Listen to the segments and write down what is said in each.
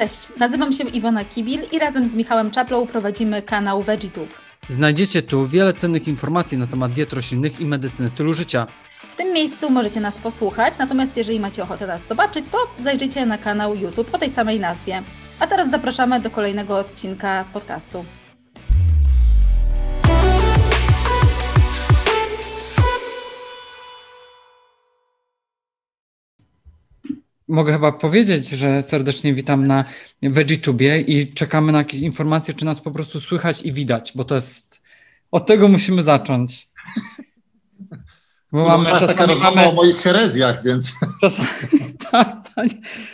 Cześć, nazywam się Iwona Kibil i razem z Michałem Czaplą prowadzimy kanał VeggieTube. Znajdziecie tu wiele cennych informacji na temat diet roślinnych i medycyny stylu życia. W tym miejscu możecie nas posłuchać, natomiast jeżeli macie ochotę nas zobaczyć, to zajrzyjcie na kanał YouTube o tej samej nazwie. A teraz zapraszamy do kolejnego odcinka podcastu. Mogę chyba powiedzieć, że serdecznie witam na VeggieTubie i czekamy na jakieś informacje, czy nas po prostu słychać i widać, bo to jest. Od tego musimy zacząć. Bo no, mamy, czasami mamy o moich herezjach, więc. Czasami, tak, tak,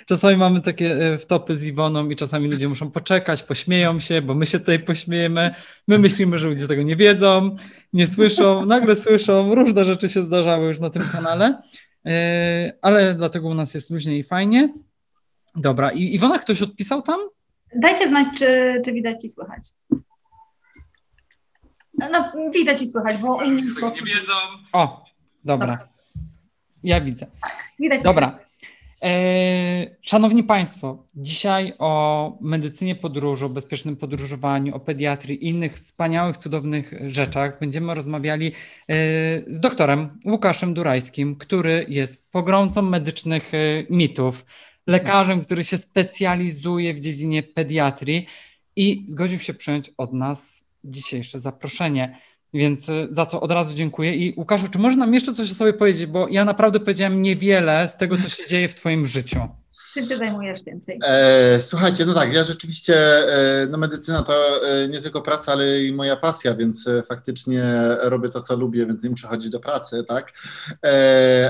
czasami mamy takie e, wtopy z Iwoną i czasami ludzie muszą poczekać, pośmieją się, bo my się tutaj pośmiejemy. My myślimy, że ludzie tego nie wiedzą, nie słyszą, nagle słyszą. Różne rzeczy się zdarzały już na tym kanale. E, ale dlatego u nas jest luźnie i fajnie. Dobra, i Iwona, ktoś odpisał tam? Dajcie znać, czy, czy widać i słychać. No, widać i słychać, bo u mnie nie wiedzą. O, dobra. dobra. Ja widzę. Widać dobra. E, szanowni Państwo, dzisiaj o medycynie podróży, o bezpiecznym podróżowaniu, o pediatrii i innych wspaniałych, cudownych rzeczach będziemy rozmawiali e, z doktorem Łukaszem Durajskim, który jest pogromcą medycznych e, mitów, lekarzem, który się specjalizuje w dziedzinie pediatrii i zgodził się przyjąć od nas dzisiejsze zaproszenie. Więc y, za co od razu dziękuję. I Łukaszu, czy można nam jeszcze coś o sobie powiedzieć? Bo ja naprawdę powiedziałem niewiele z tego, co się dzieje w Twoim życiu. Czym ty zajmujesz więcej? E, słuchajcie, no tak, ja rzeczywiście, e, no medycyna to e, nie tylko praca, ale i moja pasja, więc e, faktycznie robię to, co lubię, więc nie muszę chodzić do pracy, tak?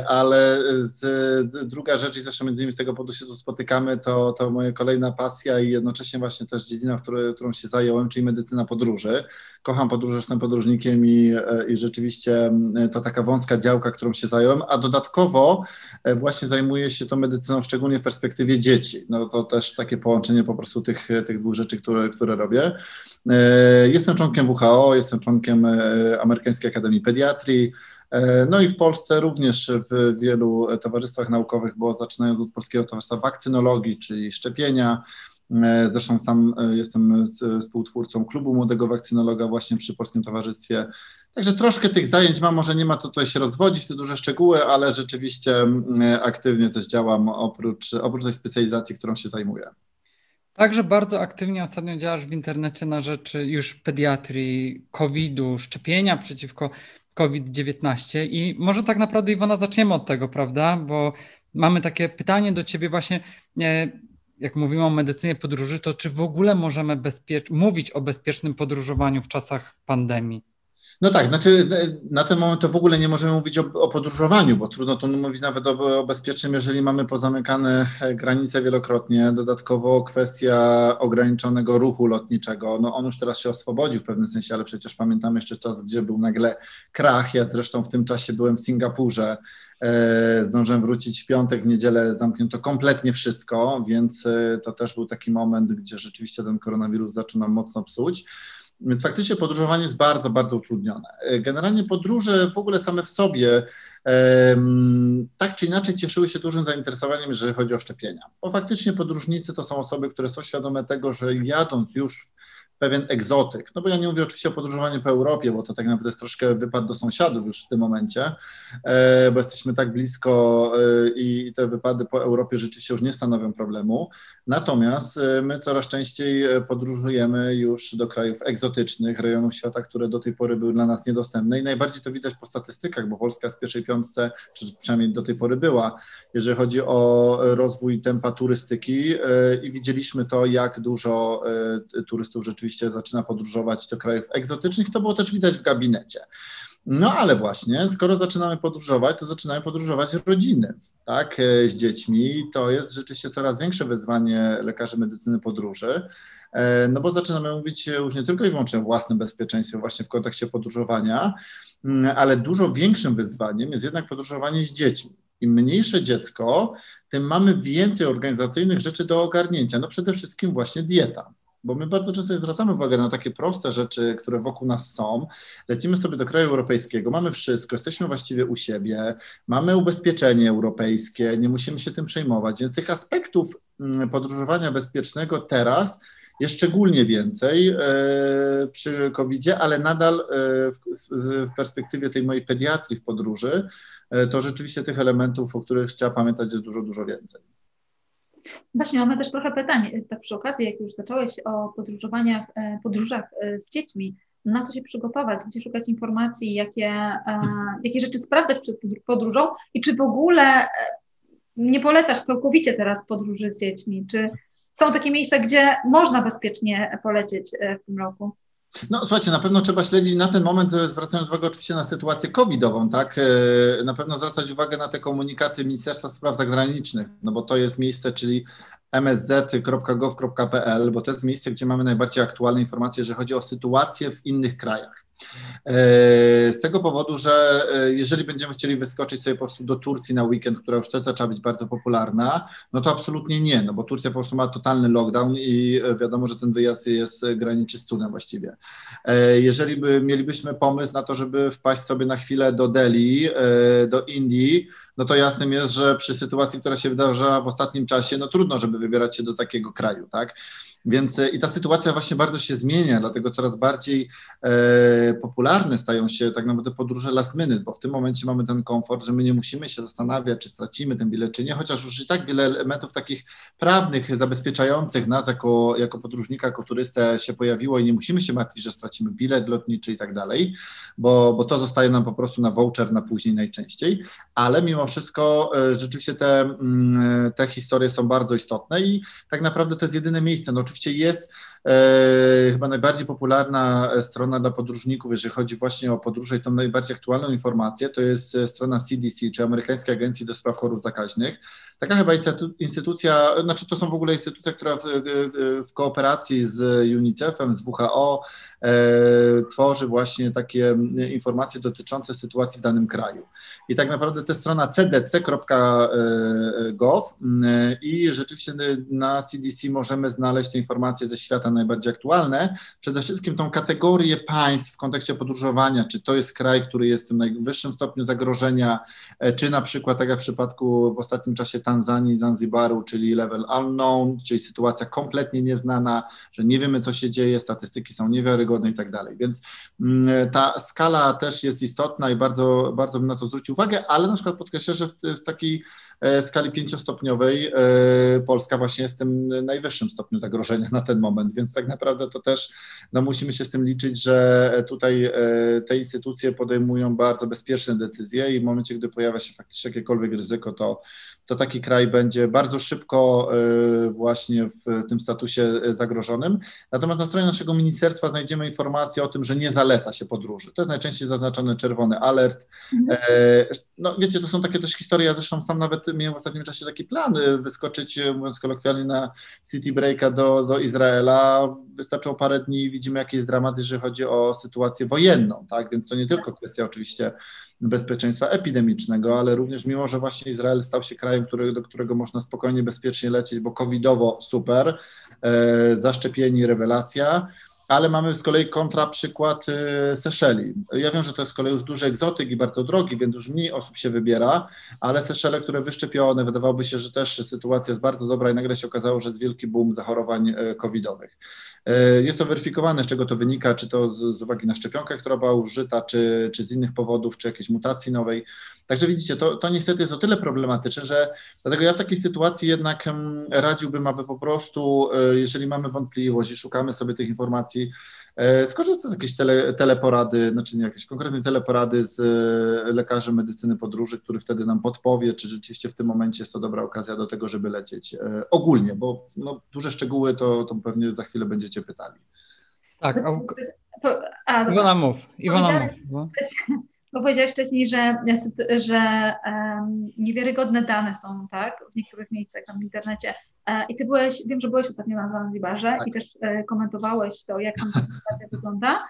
Ale z, druga rzecz, i zresztą między innymi z tego powodu się tu spotykamy, to, to moja kolejna pasja i jednocześnie właśnie też dziedzina, w której, którą się zająłem, czyli medycyna podróży. Kocham podróże, jestem podróżnikiem i, i rzeczywiście to taka wąska działka, którą się zająłem, a dodatkowo właśnie zajmuję się tą medycyną szczególnie w perspektywie perspektywie dzieci. No to też takie połączenie po prostu tych, tych dwóch rzeczy, które, które robię. E, jestem członkiem WHO, jestem członkiem e, Amerykańskiej Akademii Pediatrii. E, no i w Polsce również w wielu towarzystwach naukowych, bo zaczynając od Polskiego Towarzystwa Wakcynologii, czyli szczepienia, Zresztą sam jestem współtwórcą klubu młodego wakcynologa właśnie przy Polskim Towarzystwie Także troszkę tych zajęć mam, może nie ma to tutaj się rozwodzić w te duże szczegóły, ale rzeczywiście mm, aktywnie też działam oprócz, oprócz tej specjalizacji, którą się zajmuję. Także bardzo aktywnie ostatnio działasz w internecie na rzeczy już pediatrii, COVID-u, szczepienia przeciwko COVID-19 i może tak naprawdę Iwona zaczniemy od tego, prawda? Bo mamy takie pytanie do Ciebie właśnie, e, jak mówimy o medycynie podróży, to czy w ogóle możemy mówić o bezpiecznym podróżowaniu w czasach pandemii? No tak, znaczy na ten moment to w ogóle nie możemy mówić o, o podróżowaniu, bo trudno tu mówić nawet o, o, bezpiecznym, jeżeli mamy pozamykane e, granice wielokrotnie. Dodatkowo kwestia ograniczonego ruchu lotniczego. No on już teraz się oswobodził w pewnym sensie, ale przecież pamiętam jeszcze czas, gdzie był nagle krach. Ja zresztą w tym czasie byłem w Singapurze. E, zdążyłem wrócić w piątek, w niedzielę zamknięto kompletnie wszystko, więc e, to też był taki moment, gdzie rzeczywiście ten koronawirus zaczął nam mocno psuć. Więc faktycznie podróżowanie jest bardzo, bardzo utrudnione. E, generalnie podróże w ogóle same w sobie tak czy inaczej cieszyły się dużym zainteresowaniem, jeżeli chodzi o szczepienia. Bo faktycznie podróżnicy to są osoby, które są świadome tego, że jadąc już pewien egzotyk. No bo ja nie mówię oczywiście o podróżowaniu po Europie, bo to tak naprawdę jest troszkę wypad do sąsiadów już w tym momencie, e, bo jesteśmy tak blisko e, i te wypady po Europie rzeczywiście już nie stanowią problemu. Natomiast e, my coraz częściej podróżujemy już do krajów egzotycznych, rejonów świata, które do tej pory były dla nas niedostępne i najbardziej to widać po statystykach, bo Polska z pierwszej piątce, czy przynajmniej do tej pory była, jeżeli chodzi o rozwój tempa turystyki i widzieliśmy to, jak dużo turystów rzeczywiście rzeczywiście zaczyna podróżować do krajów egzotycznych, to było też widać w gabinecie. No ale właśnie, skoro zaczynamy podróżować, to zaczynają podróżować rodziny, tak, e, z dziećmi. To jest rzeczywiście coraz większe wyzwanie lekarzy medycyny podróży, e, no bo zaczynamy mówić już nie tylko i wyłącznie o własnym bezpieczeństwie właśnie w kontekście podróżowania, ale dużo większym wyzwaniem jest jednak podróżowanie z dziećmi. Im mniejsze dziecko, tym mamy więcej organizacyjnych rzeczy do ogarnięcia. No przede wszystkim właśnie dieta bo my bardzo często zwracamy uwagę na takie proste rzeczy, które wokół nas są. Lecimy sobie do kraju europejskiego, mamy wszystko, jesteśmy właściwie u siebie, mamy ubezpieczenie europejskie, nie musimy się tym przejmować. Więc tych aspektów mm, podróżowania bezpiecznego teraz jest szczególnie więcej e, przy COVID-zie, ale nadal e, w perspektywie tej mojej pediatrii w podróży, e, to rzeczywiście tych elementów, o których trzeba pamiętać, jest dużo, dużo więcej. Właśnie mamy też trochę pytań, tak przy okazji, jak już zacząłeś o podróżowaniach, podróżach z dziećmi, na co się przygotować, gdzie szukać informacji, jakie, jakie rzeczy sprawdzać przed podróżą? I czy w ogóle nie polecasz całkowicie teraz podróży z dziećmi, czy są takie miejsca, gdzie można bezpiecznie polecieć e, w tym roku? No słuchajcie, na pewno trzeba śledzić na ten moment, e, zwracając uwagę oczywiście na sytuację covidową, tak? E, na pewno zwracać uwagę na te komunikaty Ministerstwa Spraw Zagranicznych, no bo to jest miejsce, czyli msz.gov.pl, bo to jest miejsce, gdzie mamy najbardziej aktualne informacje, jeżeli chodzi o sytuację w innych krajach. E, z tego powodu, że e, jeżeli będziemy chcieli wyskoczyć sobie po prostu do Turcji na weekend, która już też zaczęła być bardzo popularna, no to absolutnie nie, no bo Turcja po prostu ma totalny lockdown i e, wiadomo, że ten wyjazd jest graniczy z cudem właściwie. Jeżeli by mielibyśmy pomysł na to, żeby wpaść sobie na chwilę do Delhi, do Indii, no to jasnym jest, że przy sytuacji, która się wydarzała w ostatnim czasie, no trudno, żeby wybierać się do takiego kraju, tak? Więc e, i ta sytuacja właśnie bardzo się zmienia, dlatego coraz bardziej e, popularne stają się tak naprawdę podróże last minute, bo w tym momencie mamy ten komfort, że my nie musimy się zastanawiać, czy stracimy ten bilet, czy nie, chociaż już i tak wiele elementów takich prawnych, zabezpieczających nas jako, jako podróżnika, jako turystę się pojawiło i nie musimy się martwić, że stracimy bilet lotniczy i tak dalej, bo, bo to zostaje nam po prostu na voucher na później najczęściej, ale mimo wszystko e, rzeczywiście te, mm, te historie są bardzo istotne i tak naprawdę to jest jedyne miejsce, no jest e, chyba najbardziej popularna strona dla podróżników, jeżeli chodzi właśnie o podróże i tą najbardziej aktualną informację, to jest e, strona CDC, czy Amerykańskiej Agencji do Spraw Chorób Zakaźnych. Taka chyba instytucja, znaczy to są w ogóle instytucja, która w, w kooperacji z UNICEF-em, z WHO e, tworzy właśnie takie informacje dotyczące sytuacji w danym kraju. I tak naprawdę to jest strona cdc.gov i rzeczywiście na CDC możemy znaleźć te informacje ze świata najbardziej aktualne. Przede wszystkim tą kategorię państw w kontekście podróżowania, czy to jest kraj, który jest w tym najwyższym stopniu zagrożenia, e, czy na przykład, tak jak w przypadku w ostatnim czasie Tanzanii, Zanzibaru, czyli level unknown, czyli sytuacja kompletnie nieznana, że nie wiemy, co się dzieje, statystyki są niewiarygodne i tak dalej. Więc mm, ta skala też jest istotna i bardzo, bardzo bym na to zwrócił uwagę, ale na przykład podkreślę, że w, w takiej skali pięciostopniowej e, Polska właśnie jest w tym najwyższym stopniu zagrożenia na ten moment, więc tak naprawdę to też no, musimy się z tym liczyć, że tutaj e, te instytucje podejmują bardzo bezpieczne decyzje i w momencie, gdy pojawia się faktycznie jakiekolwiek ryzyko, to, to taki kraj będzie bardzo szybko właśnie w tym statusie zagrożonym. Natomiast na stronie naszego ministerstwa znajdziemy informację o tym, że nie zaleca się podróży. To jest najczęściej zaznaczony czerwony alert. Mhm. No wiecie, to są takie też historie, ja zresztą sam nawet miałem w ostatnim czasie taki plan wyskoczyć, mówiąc kolokwialnie, na City Breaka do, do Izraela. Wystarczyło parę dni i widzimy, jaki jest dramat, jeżeli chodzi o sytuację wojenną, tak? Więc to nie tylko kwestia oczywiście bezpieczeństwa epidemicznego, ale również mimo, że właśnie Izrael stał się krajem, który, do którego można spokojnie, bezpiecznie lecieć, bo covidowo super, e, zaszczepieni rewelacja, ale mamy z kolei kontra przykład y, Seszeli. Ja wiem, że to jest z kolei już duży egzotyk i bardzo drogi, więc już mniej osób się wybiera, ale Seszele, które wyszczepione, wydawałoby się, że też sytuacja jest bardzo dobra i nagle się okazało, że jest wielki boom zachorowań y, covidowych. Y, jest to weryfikowane, z czego to wynika, czy to z, z uwagi na szczepionkę, która była użyta, czy, czy z innych powodów, czy jakiejś mutacji nowej. Także widzicie, to, to niestety jest o tyle problematyczne, że dlatego ja w takiej sytuacji jednak radziłbym, aby po prostu, e, jeżeli mamy wątpliwość i szukamy sobie tych informacji, e, skorzystać z jakiejś tele, teleporady, znaczy nie jakieś konkretnej teleporady z e, lekarzem medycyny podróży, który wtedy nam podpowie, czy rzeczywiście w tym momencie jest to dobra okazja do tego, żeby lecieć ogólnie, bo no, duże szczegóły to, to pewnie za chwilę będziecie pytali. Tak, a, a, Iwona mów. Iwona mów. Bo powiedziałeś wcześniej, że, że um, niewiarygodne dane są, tak, w niektórych miejscach tam w internecie. E, I ty byłeś, wiem, że byłeś ostatnio na Zanzibarze tak. i też e, komentowałeś to, jak tam ta sytuacja wygląda.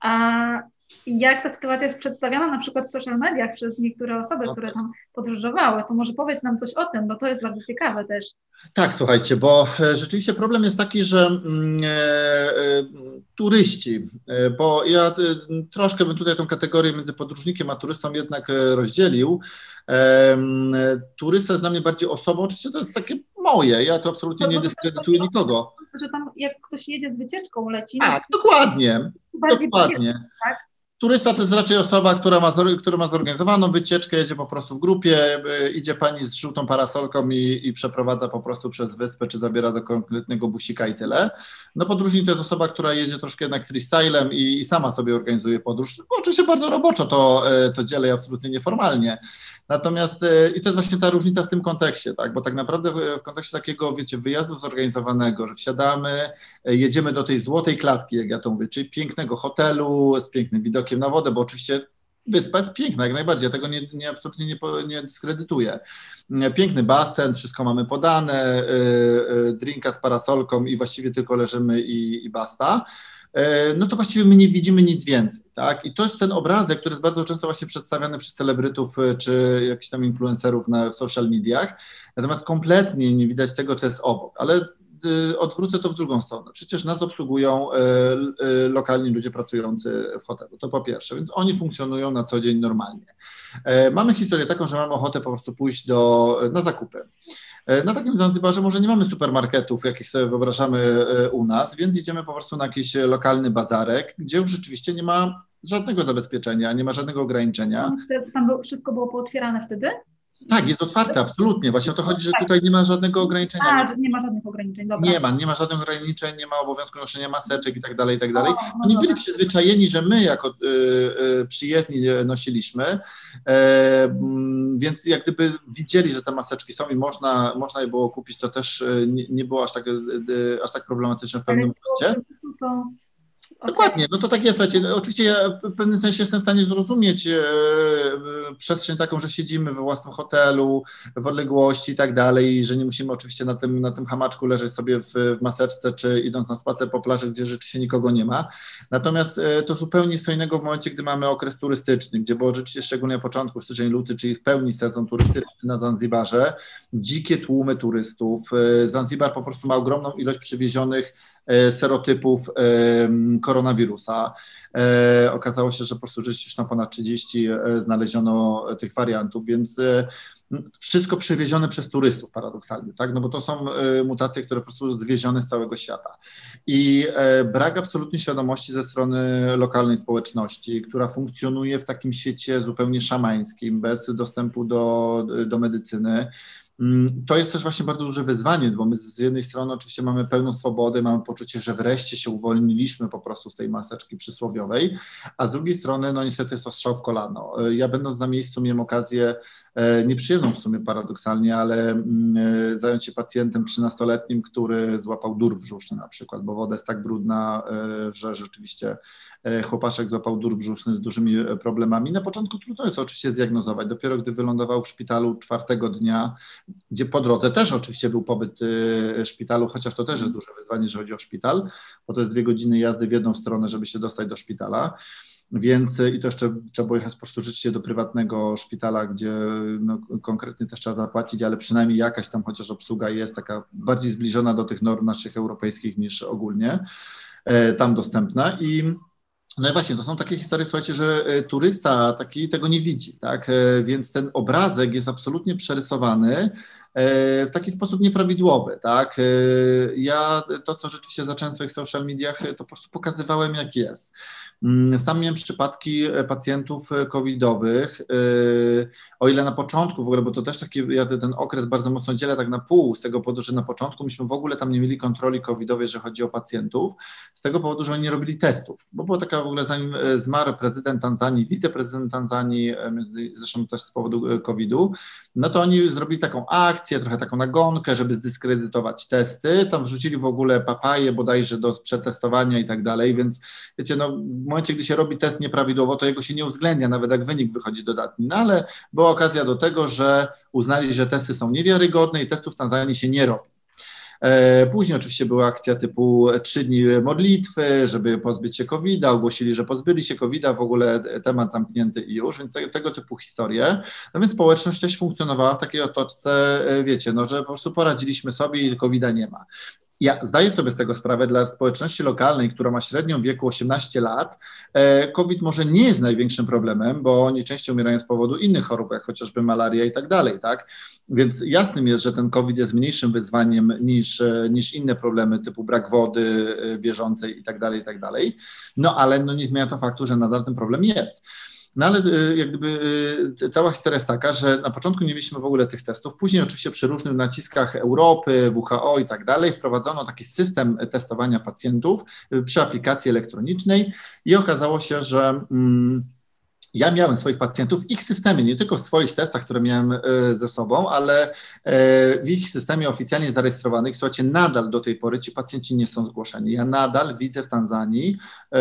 A jak ta sytuacja jest przedstawiana na przykład w social mediach przez niektóre osoby, okay. które tam podróżowały, to może powiedz nam coś o tym, bo to jest bardzo ciekawe też. Tak, słuchajcie, bo e, rzeczywiście problem jest taki, że mm, e, turyści, bo ja troszkę bym tutaj tą kategorię między podróżnikiem a turystą jednak rozdzielił. E, turysta jest dla mnie bardziej osobą, oczywiście to jest takie moje, ja to absolutnie nie dyskredytuję nikogo. Że tam jak ktoś jedzie z wycieczką, leci. Tak, dokładnie. Dokładnie. Tak? Turysta to jest raczej osoba, która ma, która ma zorganizowaną wycieczkę, jedzie po prostu w grupie, idzie pani z żółtą parasolką i, i przeprowadza po prostu przez wyspę, czy zabiera do konkretnego busika i tyle. No podróżnik to jest osoba, która jedzie troszkę jednak freestylem i, i sama sobie organizuje podróż. Oczywiście bardzo roboczo to, e, to dzielę absolutnie nieformalnie. Natomiast e, i to jest właśnie ta różnica w tym kontekście, tak? Bo tak naprawdę w kontekście takiego, wiecie, wyjazdu zorganizowanego, że wsiadamy, e, jedziemy do tej złotej klatki, jak ja to mówię, czyli pięknego hotelu z pięknym widokiem na wodę, bo oczywiście Wyspa jest piękna, jak najbardziej, ja tego nie, nie absolutnie nie, nie dyskredytuję. Piękny basen, wszystko mamy podane, drinka z parasolką i właściwie tylko leżymy i, i basta. E, no to właściwie my nie widzimy nic więcej, tak? I to jest ten obrazek, który jest bardzo często właśnie przedstawiany przez celebrytów e, czy jakichś tam influencerów na social mediach, natomiast kompletnie nie widać tego, co jest obok, ale e, odwrócę to w drugą stronę. Przecież nas obsługują lokalni ludzie pracujący w hotelu. To po pierwsze, więc oni funkcjonują na co dzień normalnie. Mamy historię taką, że mamy ochotę po prostu pójść do, na zakupy. E, na takim Zanzibarze może nie mamy supermarketów, jakich sobie wyobrażamy e, u nas, więc idziemy po prostu na jakiś lokalny bazarek, gdzie już rzeczywiście nie ma żadnego zabezpieczenia, nie ma żadnego ograniczenia. Tam wszystko było pootwierane wtedy? Tak, jest otwarte, absolutnie. Właśnie o to chodzi, że tak. tutaj nie ma żadnego ograniczenia. A, że nie ma żadnych ograniczeń, dobra. Nie ma, nie ma żadnych ograniczeń, nie ma obowiązku noszenia maseczek i tak dalej, i tak dalej. No Oni byli przyzwyczajeni, że my jako y, y, przyjezdni nosiliśmy, y, więc jak gdyby widzieli, że te maseczki są i można, można je było kupić, to też y, nie, nie było aż tak, y, y, aż tak problematyczne w pewnym momencie. Dokładnie, no to tak jest. Słuchajcie, oczywiście ja w pewnym sensie jestem w stanie zrozumieć e, przestrzeń taką, że siedzimy we własnym hotelu, w odległości i tak dalej, że nie musimy oczywiście na tym, na tym hamaczku leżeć sobie w, w maseczce, czy idąc na spacer po plaży, gdzie rzeczywiście nikogo nie ma. Natomiast e, to zupełnie co innego w momencie, gdy mamy okres turystyczny, gdzie było rzeczywiście szczególnie na początku, styczeń, luty, czyli w pełni sezon turystyczny na Zanzibarze, dzikie tłumy turystów. E, Zanzibar po prostu ma ogromną ilość przywiezionych serotypów koronawirusa. E, okazało się, że po prostu już na ponad 30 e, znaleziono tych wariantów, więc wszystko przywiezione przez turystów paradoksalnie, tak? No bo to są mutacje, które po prostu zwiezione z całego świata. I brak absolutnie świadomości ze strony lokalnej społeczności, która funkcjonuje w takim świecie zupełnie szamańskim, bez dostępu do, do medycyny, to jest też właśnie bardzo duże wyzwanie, bo my z jednej strony oczywiście mamy pełną swobodę, mamy poczucie, że wreszcie się uwolniliśmy po prostu z tej maseczki przysłowiowej, a z drugiej strony, no niestety jest to strzał w kolano. Ja będąc na miejscu miałem okazję, nieprzyjemną w sumie paradoksalnie, ale mm, e, zająć się pacjentem 13-letnim, który złapał dur brzuszny na przykład, bo woda jest tak brudna, e, że rzeczywiście E, chłopaczek złapał dur brzuszny z dużymi e, problemami. Na początku trudno jest oczywiście zdiagnozować. Dopiero gdy wylądował w szpitalu czwartego dnia, gdzie po drodze też oczywiście był pobyt w szpitalu, chociaż to też jest duże wyzwanie, jeżeli chodzi o szpital, bo to jest dwie godziny jazdy w jedną stronę, żeby się dostać do szpitala. Więc i to jeszcze trzeba było jechać po prostu rzeczywiście do prywatnego szpitala, gdzie no, konkretnie też trzeba zapłacić, ale przynajmniej jakaś tam chociaż obsługa jest taka bardziej zbliżona do tych norm naszych europejskich niż ogólnie e, tam dostępna. I no i właśnie, to są takie historie, słuchajcie, że e, turysta taki tego nie widzi, tak? E, więc ten obrazek jest absolutnie przerysowany w taki sposób nieprawidłowy, tak? Ja to, co rzeczywiście zacząłem w swoich social mediach, to po prostu pokazywałem, jak jest. Mm, sam miałem przypadki e, pacjentów e, covidowych, e, o ile na początku w ogóle, bo to też taki, ja ten okres bardzo mocno dzielę tak na pół, z tego powodu, że na początku myśmy w ogóle tam nie mieli kontroli covidowej, że chodzi o pacjentów, z tego powodu, że oni nie robili testów, bo była taka w ogóle zanim zmarł prezydent Tanzanii, wiceprezydent Tanzanii, zresztą też z powodu covidu, no to oni zrobili taką akcję, trochę taką nagonkę, żeby zdyskredytować testy, tam wrzucili w ogóle papaje bodajże do przetestowania i tak dalej, więc wiecie, no momencie, gdy się robi test nieprawidłowo, to jego się nie uwzględnia, nawet jak wynik wychodzi dodatni. No ale była okazja do tego, że uznali, że testy są niewiarygodne i testów w Tanzanii się nie robi. Później oczywiście była akcja typu trzy dni modlitwy, żeby pozbyć się COVID-a, ogłosili, że pozbyli się COVID-a, w ogóle temat zamknięty i już, więc tego typu historie. No więc społeczność też funkcjonowała w takiej otoczce, wiecie, no, że po prostu poradziliśmy sobie i COVID-a nie ma. Ja zdaję sobie z tego sprawę dla społeczności lokalnej, która ma średnią wieku 18 lat, e, COVID może nie jest największym problemem, bo oni częściej umierają z powodu innych chorób, jak chociażby malaria i tak dalej, tak? Więc jasnym jest, że ten COVID jest mniejszym wyzwaniem niż, e, niż inne problemy typu brak wody e, bieżącej i tak dalej, i tak dalej. No ale no, nie zmienia to faktu, że nadal ten problem jest. No ale y, jak gdyby y, cała historia jest taka, że na początku nie mieliśmy w ogóle tych testów, później oczywiście przy różnych naciskach Europy, WHO i tak dalej wprowadzono taki system testowania pacjentów y, przy aplikacji elektronicznej i okazało się, że mm, ja miałem swoich pacjentów w ich systemie, nie tylko w swoich testach, które miałem e, ze sobą, ale e, w ich systemie oficjalnie zarejestrowanych. Słuchajcie, nadal do tej pory ci pacjenci nie są zgłoszeni. Ja nadal widzę w Tanzanii e,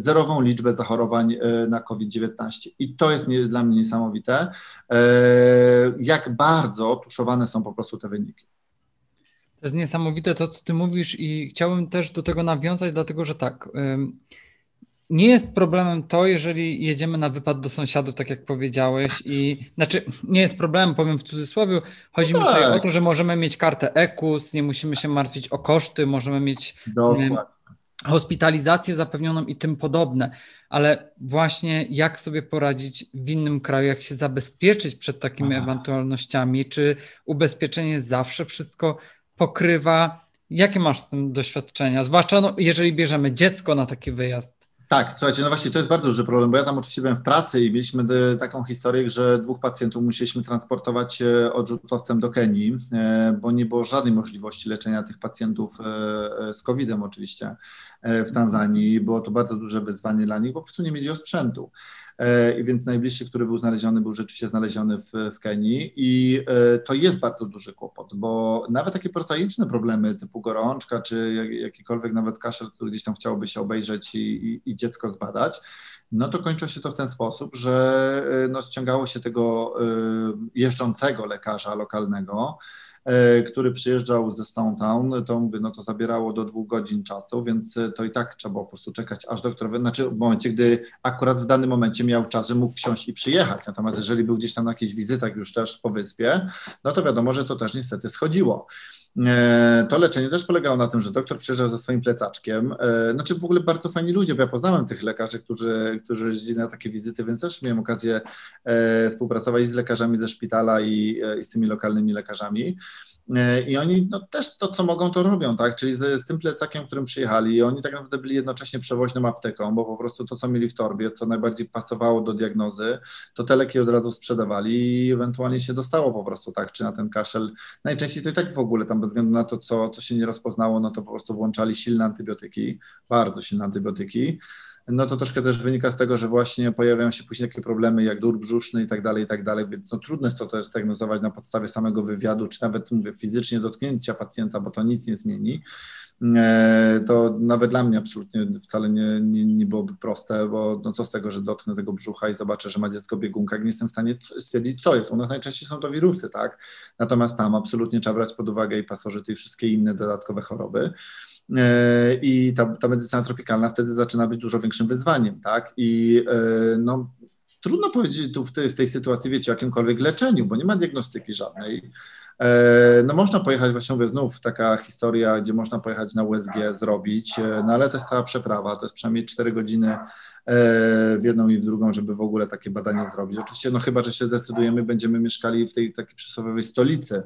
zerową liczbę zachorowań na COVID-19 i to jest dla mnie niesamowite, jak bardzo tuszowane są po prostu te wyniki. To jest niesamowite to, co ty mówisz i chciałbym też do tego nawiązać, dlatego że tak, nie jest problemem to, jeżeli jedziemy na wypad do sąsiadów, tak jak powiedziałeś, i znaczy nie jest problemem, powiem w cudzysłowie, chodzi no mi tutaj o to, że możemy mieć kartę EKUS, nie musimy się martwić o koszty, możemy mieć Dokładnie. hospitalizację zapewnioną i tym podobne, ale właśnie jak sobie poradzić w innym kraju, jak się zabezpieczyć przed takimi Aha. ewentualnościami, czy ubezpieczenie zawsze wszystko pokrywa, Jakie masz z tym doświadczenia? Zwłaszcza no, jeżeli bierzemy dziecko na taki wyjazd. Tak, słuchajcie, no właśnie to jest bardzo duży problem, bo ja tam oczywiście byłem w pracy i mieliśmy taką historię, że dwóch pacjentów musieliśmy transportować e, odrzutowcem do Kenii, e, bo nie było żadnej możliwości leczenia tych pacjentów e, z COVID-em oczywiście w Tanzanii. Było to bardzo duże wyzwanie dla nich, bo po prostu nie mieli osprzętu. E, więc najbliższy, który był znaleziony, był rzeczywiście znaleziony w, w Kenii. I e, to jest bardzo duży kłopot, bo nawet takie prozaiczne problemy typu gorączka, czy jakikolwiek nawet kaszel, który gdzieś tam chciałoby się obejrzeć i, i, i dziecko zbadać, no to kończy się to w ten sposób, że e, no, ściągało się tego jeżdżącego lekarza lokalnego, który przyjeżdżał ze Stone Town, to no to zabierało do dwóch godzin czasu, więc e, to i tak trzeba po prostu czekać aż doktor, znaczy w momencie, gdy akurat w danym momencie miał czas, że mógł wsiąść i przyjechać, natomiast jeżeli był gdzieś tam na jakichś wizytach już też po wyspie, no to wiadomo, że to też niestety schodziło. E, to leczenie też polegało na tym, że doktor przyjeżdżał ze swoim plecaczkiem. Znaczy w ogóle bardzo fajni ludzie, bo ja poznałem tych lekarzy, którzy, którzy jeździli na takie wizyty, więc też miałem okazję współpracować z lekarzami ze szpitala i, i z tymi lokalnymi lekarzami. E, I oni no, też to, co mogą, to robią, tak? Czyli z, z tym plecakiem, którym przyjechali, oni tak naprawdę byli jednocześnie przewoźną apteką, bo po prostu to, co mieli w torbie, co najbardziej pasowało do diagnozy, to te leki od razu sprzedawali i ewentualnie się dostało po prostu, tak? Czy na ten kaszel. Najczęściej to i tak w ogóle, tam bez względu na to, co, co się nie rozpoznało, no to po prostu włączali silne antybiotyki, bardzo silne antybiotyki no to troszkę też wynika z tego, że właśnie pojawiają się później takie problemy jak dur brzuszny i tak dalej, i tak dalej, więc no trudno jest to też diagnozować na podstawie samego wywiadu, czy nawet mówię fizycznie dotknięcia pacjenta, bo to nic nie zmieni. E, to nawet dla mnie absolutnie wcale nie, nie, nie byłoby proste, bo no co z tego, że dotknę tego brzucha i zobaczę, że ma dziecko biegunka, nie jestem w stanie stwierdzić, co jest. U nas najczęściej są to wirusy, tak? Natomiast tam absolutnie trzeba brać pod uwagę i pasożyty i wszystkie inne dodatkowe choroby. E, i ta, ta medycyna tropikalna wtedy zaczyna być dużo większym wyzwaniem, tak? I e, no, trudno powiedzieć tu w tej, w tej sytuacji, wiecie, o jakimkolwiek leczeniu, bo nie ma diagnostyki żadnej. E, no można pojechać, właśnie mówię, znów taka historia, gdzie można pojechać na USG zrobić, no ale to jest cała przeprawa, to jest przynajmniej 4 godziny w jedną i w drugą, żeby w ogóle takie badanie zrobić. Oczywiście, no chyba, że się zdecydujemy, będziemy mieszkali w tej takiej przysłowiowej stolicy,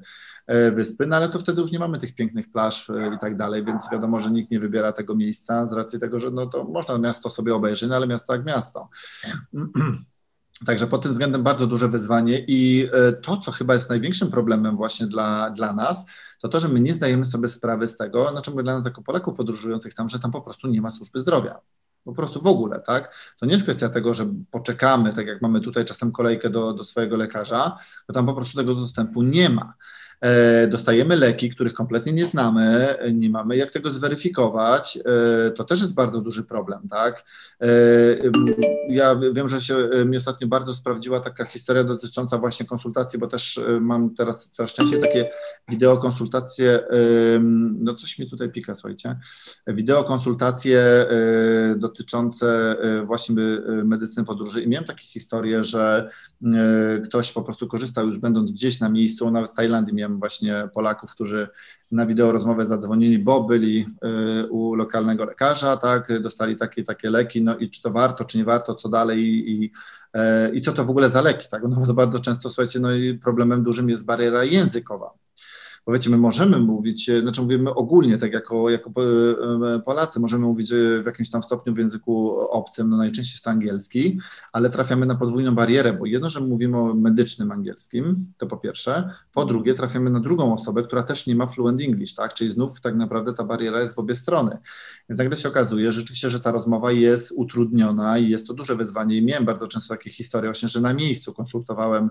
wyspy, no ale to wtedy już nie mamy tych pięknych plaż e, i tak dalej, więc wiadomo, że nikt nie wybiera tego miejsca z racji tego, że no to można miasto sobie obejrzeć, no ale miasto jak miasto. Także pod tym względem bardzo duże wyzwanie i e, to, co chyba jest największym problemem właśnie dla, dla nas, to to, że my nie zdajemy sobie sprawy z tego, znaczy mówię dla nas jako Polaków podróżujących tam, że tam po prostu nie ma służby zdrowia. Po prostu w ogóle, tak? To nie jest kwestia tego, że poczekamy, tak jak mamy tutaj czasem kolejkę do, do swojego lekarza, bo tam po prostu tego dostępu nie ma. E, dostajemy leki, których kompletnie nie znamy, nie mamy jak tego zweryfikować, e, to też jest bardzo duży problem, tak? E, ja wiem, że się mi ostatnio bardzo sprawdziła taka historia dotycząca właśnie konsultacji, bo też mam teraz coraz częściej takie wideokonsultacje, no coś mi tutaj pika, słuchajcie, wideokonsultacje dotyczące właśnie medycyny podróży. I miałem takie historie, że ktoś po prostu korzystał już będąc gdzieś na miejscu, nawet z Tajlandii miałem właśnie Polaków, którzy na wideo rozmowę zadzwonili, bo byli y, u lokalnego lekarza, tak, dostali takie takie leki, no i czy to warto, czy nie warto, co dalej i, i i co to w ogóle za leki, tak? No bo bardzo często, słuchajcie, no i problemem dużym jest bariera językowa bo wiecie, my możemy mówić, e, znaczy mówimy ogólnie, tak jako, jako e, Polacy, możemy mówić e, w jakimś tam stopniu w języku obcym, no najczęściej jest to angielski, ale trafiamy na podwójną barierę, bo jedno, że mówimy o medycznym angielskim, to po pierwsze, po drugie trafiamy na drugą osobę, która też nie ma fluent English, tak, czyli znów tak naprawdę ta bariera jest w obie strony, więc nagle się okazuje rzeczywiście, że ta rozmowa jest utrudniona i jest to duże wyzwanie. I miałem bardzo często takie historie właśnie, że na miejscu konsultowałem,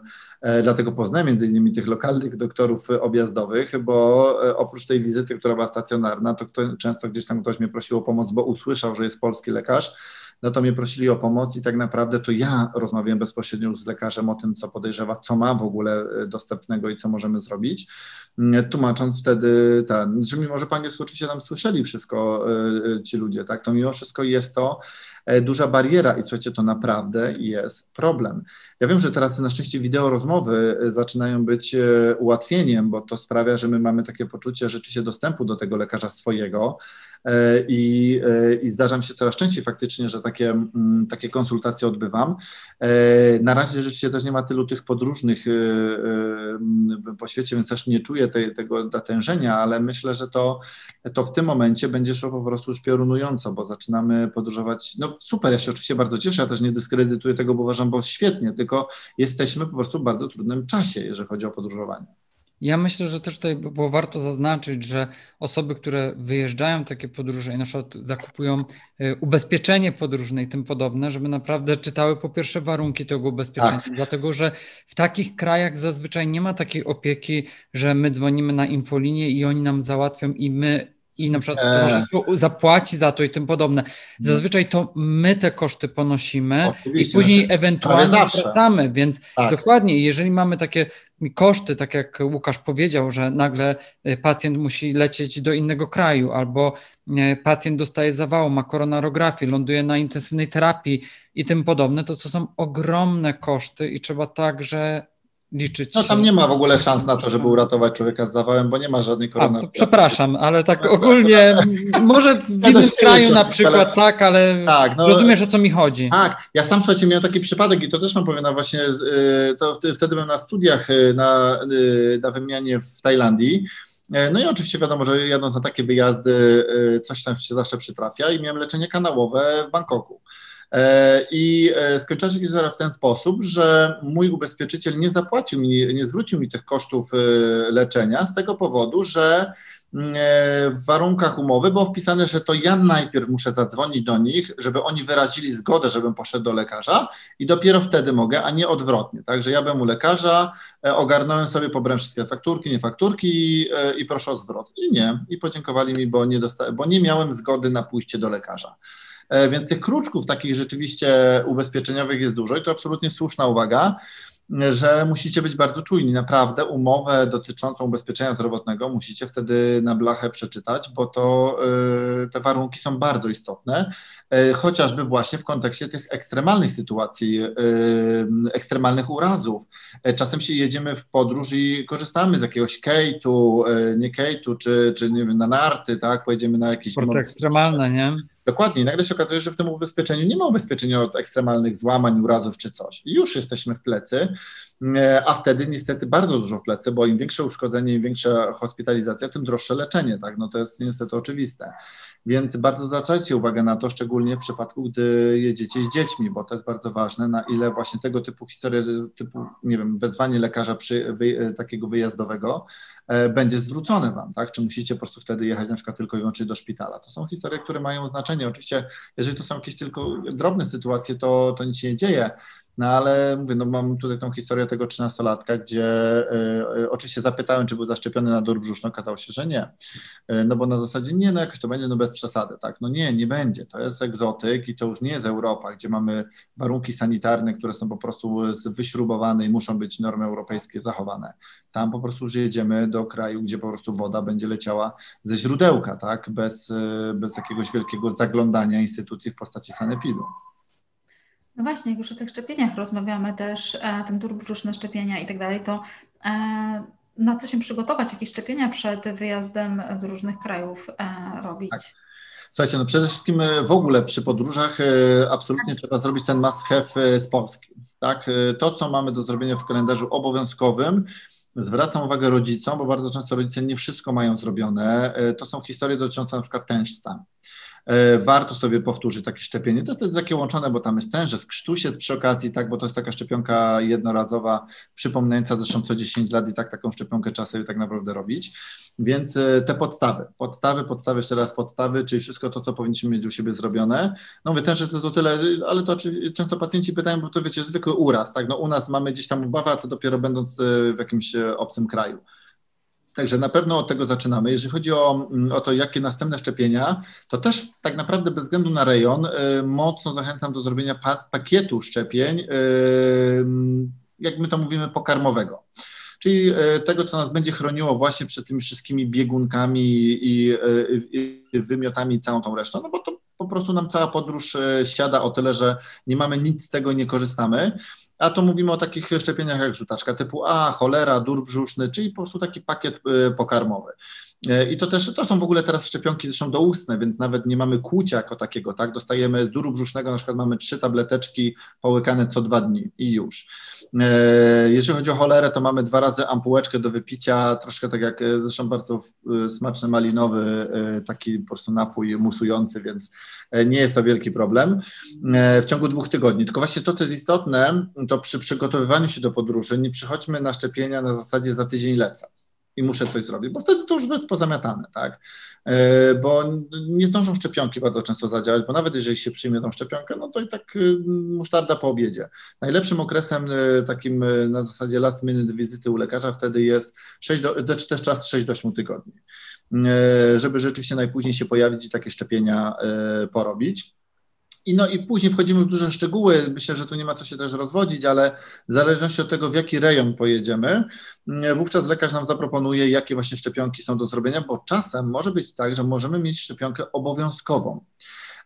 dlatego poznałem między innymi tych lokalnych doktorów objazdowych, bo e, oprócz tej wizyty, która była stacjonarna, to kto, często gdzieś tam ktoś mnie prosił o pomoc, bo usłyszał, że jest polski lekarz, no to mnie prosili o pomoc i tak naprawdę to ja rozmawiałem bezpośrednio z lekarzem o tym, co podejrzewa, co ma w ogóle e, dostępnego i co możemy zrobić, tłumacząc wtedy ten, że mimo, że angielsku oczywiście tam słyszeli wszystko e, ci ludzie, tak, to mimo wszystko jest to duża bariera i słuchajcie, to naprawdę jest problem. Ja wiem, że teraz na szczęście wideo rozmowy e, zaczynają być e, ułatwieniem, bo to sprawia, że my mamy takie poczucie rzeczywiście dostępu do tego lekarza swojego, E, i, i zdarza mi się coraz częściej faktycznie, że takie, mm, takie konsultacje odbywam. Na razie rzeczywiście też nie ma tylu tych podróżnych po świecie, więc też nie czuję tej, tego natężenia, ale myślę, że to, to w tym momencie będzie szło po prostu już piorunująco, bo zaczynamy podróżować. No super, ja się oczywiście bardzo cieszę, ja też nie dyskredytuję tego, bo uważam, bo świetnie, tylko jesteśmy po prostu w bardzo trudnym czasie, jeżeli chodzi o podróżowanie. Ja myślę, że też tutaj było warto zaznaczyć, że osoby, które wyjeżdżają takie podróże i na przykład zakupują e, ubezpieczenie podróżne i tym podobne, żeby naprawdę czytały po pierwsze warunki tego ubezpieczenia, tak. dlatego że w takich krajach zazwyczaj nie ma takiej opieki, że my dzwonimy na infolinię i oni nam załatwią i my i na przykład towarzystwo zapłaci za to i tym podobne. Zazwyczaj to my te koszty ponosimy Oczywiście, i później znaczy, ewentualnie wracamy, więc tak. dokładnie, jeżeli mamy takie koszty, tak jak Łukasz powiedział, że nagle y, pacjent musi lecieć do innego kraju albo y, pacjent dostaje zawału, ma koronarografię, ląduje na intensywnej terapii i tym podobne, to to są ogromne koszty i trzeba także liczyć. No tam nie ma w ogóle szans na to, żeby uratować człowieka z zawałem, bo nie ma żadnej koronawirusa. Przepraszam, ale tak ogólnie, może w innym kraju na przykład ale... tak, ale tak, no, rozumiesz o co mi chodzi. Tak, ja sam słuchajcie, miałem taki przypadek i to też wam powiem, no właśnie, y, to wtedy byłem na studiach y, na, y, na wymianie w Tajlandii. No i oczywiście wiadomo, że jadąc na takie wyjazdy, coś tam się zawsze przytrafia i miałem leczenie kanałowe w Bangkoku. E, I e, skończyła się historia w ten sposób, że mój ubezpieczyciel nie zapłacił mi, nie zwrócił mi tych kosztów e, leczenia z tego powodu, że mm, w warunkach umowy było wpisane, że to ja najpierw muszę zadzwonić do nich, żeby oni wyrazili zgodę, żebym poszedł do lekarza i dopiero wtedy mogę, a nie odwrotnie. Także ja byłem u lekarza, ogarnąłem sobie, pobrałem wszystkie fakturki, nie fakturki i, i proszę o zwrot. I nie, i podziękowali mi, bo nie, dosta- bo nie miałem zgody na pójście do lekarza. E, więc tych kruczków takich rzeczywiście ubezpieczeniowych jest dużo i to absolutnie słuszna uwaga że musicie być bardzo czujni. Naprawdę umowę dotyczącą ubezpieczenia zdrowotnego musicie wtedy na blachę przeczytać, bo to y, te warunki są bardzo istotne, chociażby właśnie w kontekście tych ekstremalnych sytuacji, y, ekstremalnych urazów. Czasem się jedziemy w podróż i korzystamy z jakiegoś kejtu, nie kejtu, czy, czy nie wiem, na narty, tak, pojedziemy na jakieś... Sporty ekstremalne, nie? Dokładnie. I nagle się okazuje, że w tym ubezpieczeniu nie ma ubezpieczenia od ekstremalnych złamań, urazów czy coś. I już jesteśmy w plecy, e, a wtedy niestety bardzo dużo w plecy, bo im większe uszkodzenie, im większa hospitalizacja, tym droższe leczenie, tak? No to jest niestety oczywiste. Więc bardzo zwracajcie uwagę na to, szczególnie w przypadku, gdy jedziecie z dziećmi, bo to jest bardzo ważne, na ile właśnie tego typu historie, typu, nie wiem, wezwanie lekarza przy, wy, takiego wyjazdowego e, będzie zwrócone Wam, tak? Czy musicie po prostu wtedy jechać na przykład tylko i wyłącznie do szpitala. To są historie, które mają znaczenie. Oczywiście, jeżeli to są jakieś tylko drobne sytuacje, to, to nic się nie dzieje, No ale mówię, no mam tutaj tą historię tego trzynastolatka, gdzie y, oczywiście zapytałem, czy był zaszczepiony na dór brzuszny, okazało się, że nie. Y, no bo na zasadzie nie, no jakoś to będzie, no bez przesady, tak? No nie, nie będzie. To jest egzotyk i to już nie jest Europa, gdzie mamy warunki sanitarne, które są po prostu wyśrubowane i muszą być normy europejskie zachowane. Tam po prostu już jedziemy do kraju, gdzie po prostu woda będzie leciała ze źródełka, tak? Bez, bez jakiegoś wielkiego zaglądania instytucji w postaci sanepidu. No właśnie, jak już o tych szczepieniach rozmawiamy też, e, ten dur brzuszny szczepienia i tak dalej, to e, na co się przygotować, jakie szczepienia przed wyjazdem do różnych krajów e, robić? Tak. Słuchajcie, no przede wszystkim w ogóle przy podróżach absolutnie trzeba zrobić ten must have z Polski. Tak? To, co mamy do zrobienia w kalendarzu obowiązkowym, zwracam uwagę rodzicom, bo bardzo często rodzice nie wszystko mają zrobione. To są historie dotyczące na przykład tężca. E, warto sobie powtórzyć takie szczepienie. To jest takie łączone, bo tam jest tężec, krztusiec przy okazji, tak, bo to jest taka szczepionka jednorazowa, przypominająca zresztą co 10 lat i tak taką szczepionkę trzeba sobie tak naprawdę robić. Więc e, te podstawy, podstawy, podstawy, jeszcze raz podstawy, czyli wszystko to, co powinniśmy mieć u siebie zrobione. No mówię, tężec to tyle, ale to często pacjenci pytają, bo to wiecie, zwykły uraz, tak, no u nas mamy gdzieś tam ubawę, a co dopiero będąc e, w jakimś obcym kraju. Także na pewno od tego zaczynamy. Jeżeli chodzi o, mm, o to, jakie następne szczepienia, to też tak naprawdę bez względu na rejon y, mocno zachęcam do zrobienia pa pakietu szczepień, y, jak my to mówimy, pokarmowego. Czyli y, tego, co nas będzie chroniło właśnie przed tymi wszystkimi biegunkami i, i, i wymiotami i całą tą resztą, no bo to po prostu nam cała podróż siada o tyle, że nie mamy nic z tego, nie korzystamy. A to mówimy o takich szczepieniach jak żółtaczka typu A, cholera, dur brzuszny, czyli po prostu taki pakiet y, pokarmowy. Y, I to też, to są w ogóle teraz szczepionki zresztą doustne, więc nawet nie mamy kłucia jako takiego, tak? Dostajemy z duru brzusznego, na przykład mamy trzy tableteczki połykane co dwa dni i już. E, jeżeli chodzi o cholerę, to mamy dwa razy ampułeczkę do wypicia, troszkę tak jak e, zresztą bardzo e, smaczny malinowy, taki po prostu napój musujący, więc nie jest to wielki problem w ciągu dwóch tygodni. Tylko właśnie to, co jest istotne, to przy przygotowywaniu się do podróży nie przychodźmy na szczepienia na zasadzie za tydzień lecę i muszę coś zrobić, bo wtedy to już jest pozamiatane, tak? E, bo nie zdążą szczepionki bardzo często zadziałać, bo nawet jeżeli się przyjmie tą szczepionkę, no to i tak y, musztarda po obiedzie. Najlepszym okresem y, takim y, na zasadzie last minute wizyty u lekarza wtedy jest 6 do, czy też czas 6 do 8 tygodni, żeby rzeczywiście najpóźniej się pojawić i takie szczepienia porobić. I, no, I później wchodzimy w duże szczegóły. Myślę, że tu nie ma co się też rozwodzić, ale w zależności od tego, w jaki rejon pojedziemy, mm, wówczas lekarz nam zaproponuje, jakie właśnie szczepionki są do zrobienia, bo czasem może być tak, że możemy mieć szczepionkę obowiązkową.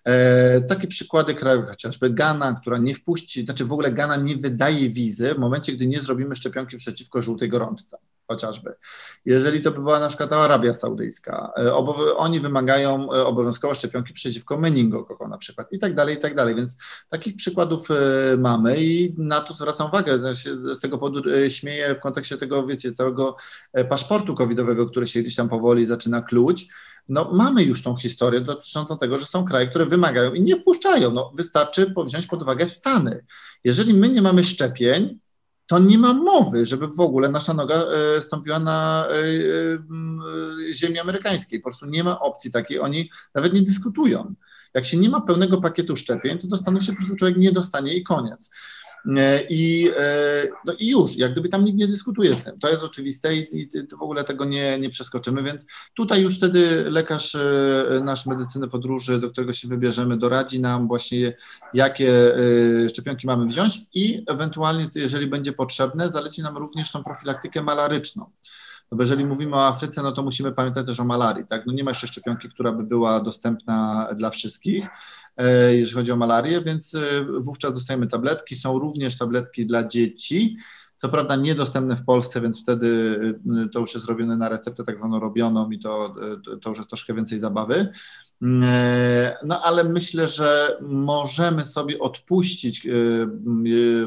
E, takie przykłady krajowe, chociażby Ghana, która nie wpuści, znaczy w ogóle Ghana nie wydaje wizy w momencie, gdy nie zrobimy szczepionki przeciwko żółtej gorączce chociażby. Jeżeli to by była na przykład Arabia Saudyjska, e, oni wymagają e, obowiązkowo szczepionki przeciwko meningokoko na przykład i tak dalej, i tak dalej, więc takich przykładów e, mamy i na to zwracam uwagę, z tego powodu śmieję w kontekście tego, wiecie, całego paszportu covidowego, który się gdzieś tam powoli zaczyna kluć, no mamy już tą historię dotyczącą tego, że są kraje, które wymagają i nie wpuszczają, no wystarczy wziąć pod uwagę Stany. Jeżeli my nie mamy szczepień, to nie ma mowy, żeby w ogóle nasza noga e, stąpiła na e, e, ziemi amerykańskiej. Po prostu nie ma opcji takiej, oni nawet nie dyskutują. Jak się nie ma pełnego pakietu szczepień, to do Stanów się po prostu człowiek nie dostanie i koniec. E, I, e, no i już, jak gdyby tam nikt nie dyskutuje z tym. To jest oczywiste i, i w ogóle tego nie, nie przeskoczymy, więc tutaj już wtedy lekarz e, nasz medycyny podróży, do którego się wybierzemy, doradzi nam właśnie, jakie szczepionki mamy wziąć i ewentualnie, jeżeli będzie potrzebne, zaleci nam również tą profilaktykę malaryczną. No bo jeżeli mówimy o Afryce, no to musimy pamiętać też o malarii, tak? No nie ma jeszcze szczepionki, która by była dostępna dla wszystkich, jeżeli chodzi o malarię, więc e, wówczas dostajemy tabletki. Są również tabletki dla dzieci. Co prawda niedostępne w Polsce, więc wtedy e, to już jest robione na receptę tak zwaną robioną i to, to już jest troszkę więcej zabawy. No ale myślę, że możemy sobie odpuścić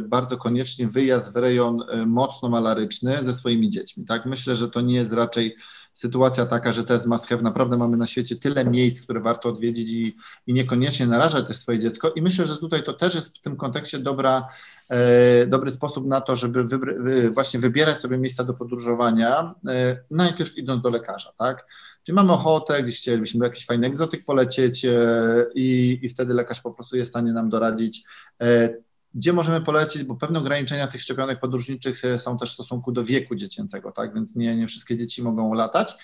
bardzo koniecznie wyjazd w rejon mocno malaryczny ze swoimi dziećmi. Tak? Myślę, że to nie jest raczej sytuacja taka, że to jest must have. Naprawdę mamy na świecie tyle miejsc, które warto odwiedzić i, i niekoniecznie narażać też swoje dziecko. I myślę, że tutaj to też jest w tym kontekście dobra, e, dobry sposób na to, żeby właśnie wybierać sobie miejsca do podróżowania, e, najpierw idąc do lekarza, tak? Czyli mamy ochotę, gdzieś chcielibyśmy jakiś fajny egzotyk polecieć e, i, i wtedy lekarz po prostu jest w stanie nam doradzić, e, gdzie możemy polecić, bo pewne ograniczenia tych szczepionek podróżniczych są też w stosunku do wieku dziecięcego, tak, więc nie, nie wszystkie dzieci mogą latać,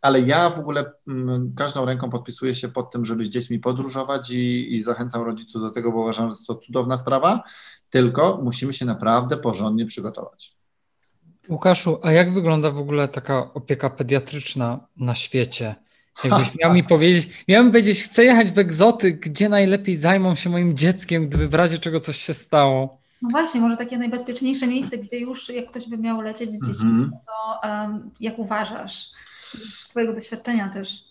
ale ja w ogóle mm, każdą ręką podpisuję się pod tym, żeby z dziećmi podróżować i, i zachęcam rodziców do tego, bo uważam, że to cudowna sprawa, tylko musimy się naprawdę porządnie przygotować. Łukaszu, a jak wygląda w ogóle taka opieka pediatryczna na świecie? Jakbyś miał mi powiedzieć, miałem powiedzieć, chcę jechać w egzotyk, gdzie najlepiej zajmą się moim dzieckiem, gdyby w razie czego coś się stało. No właśnie, może takie najbezpieczniejsze miejsce, gdzie już jak ktoś by miał lecieć z dziećmi, mm -hmm. to um, jak uważasz? Z Twojego doświadczenia też.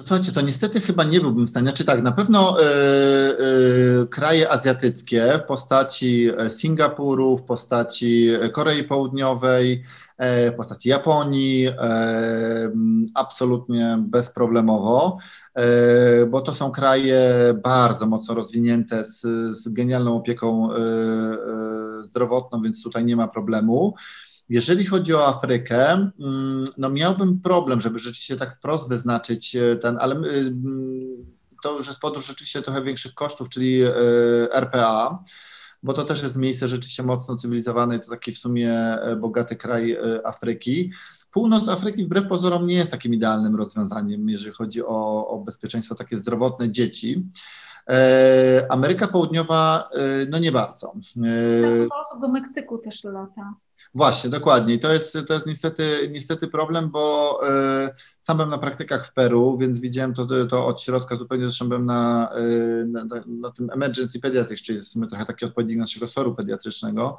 To słuchajcie, to niestety chyba nie byłbym w stanie. Znaczy tak, na pewno y, y, kraje azjatyckie w postaci e, Singapuru, w postaci Korei Południowej, w postaci Japonii, absolutnie bezproblemowo, bo to są kraje bardzo mocno rozwinięte z, z genialną opieką zdrowotną, więc tutaj nie ma problemu. Jeżeli chodzi o Afrykę, mm, no miałbym problem, żeby rzeczywiście tak wprost wyznaczyć e, ten, ale to już jest podróż rzeczywiście trochę większych kosztów, czyli e, RPA, bo to też jest miejsce rzeczywiście mocno cywilizowane to taki w sumie e, bogaty kraj Afryki. Północ Afryki wbrew pozorom nie jest takim idealnym rozwiązaniem, jeżeli chodzi o, o bezpieczeństwo takie zdrowotne dzieci. Ameryka Południowa, no nie bardzo. Tak, dużo osób do Meksyku też lata. Właśnie, dokładnie. To jest, to jest niestety, niestety problem, bo sam byłem na praktykach w Peru, więc widziałem to, to od środka zupełnie, zresztą byłem na, y, na, na, tym emergency pediatrics, czyli w sumie trochę taki odpowiednik naszego soru pediatrycznego.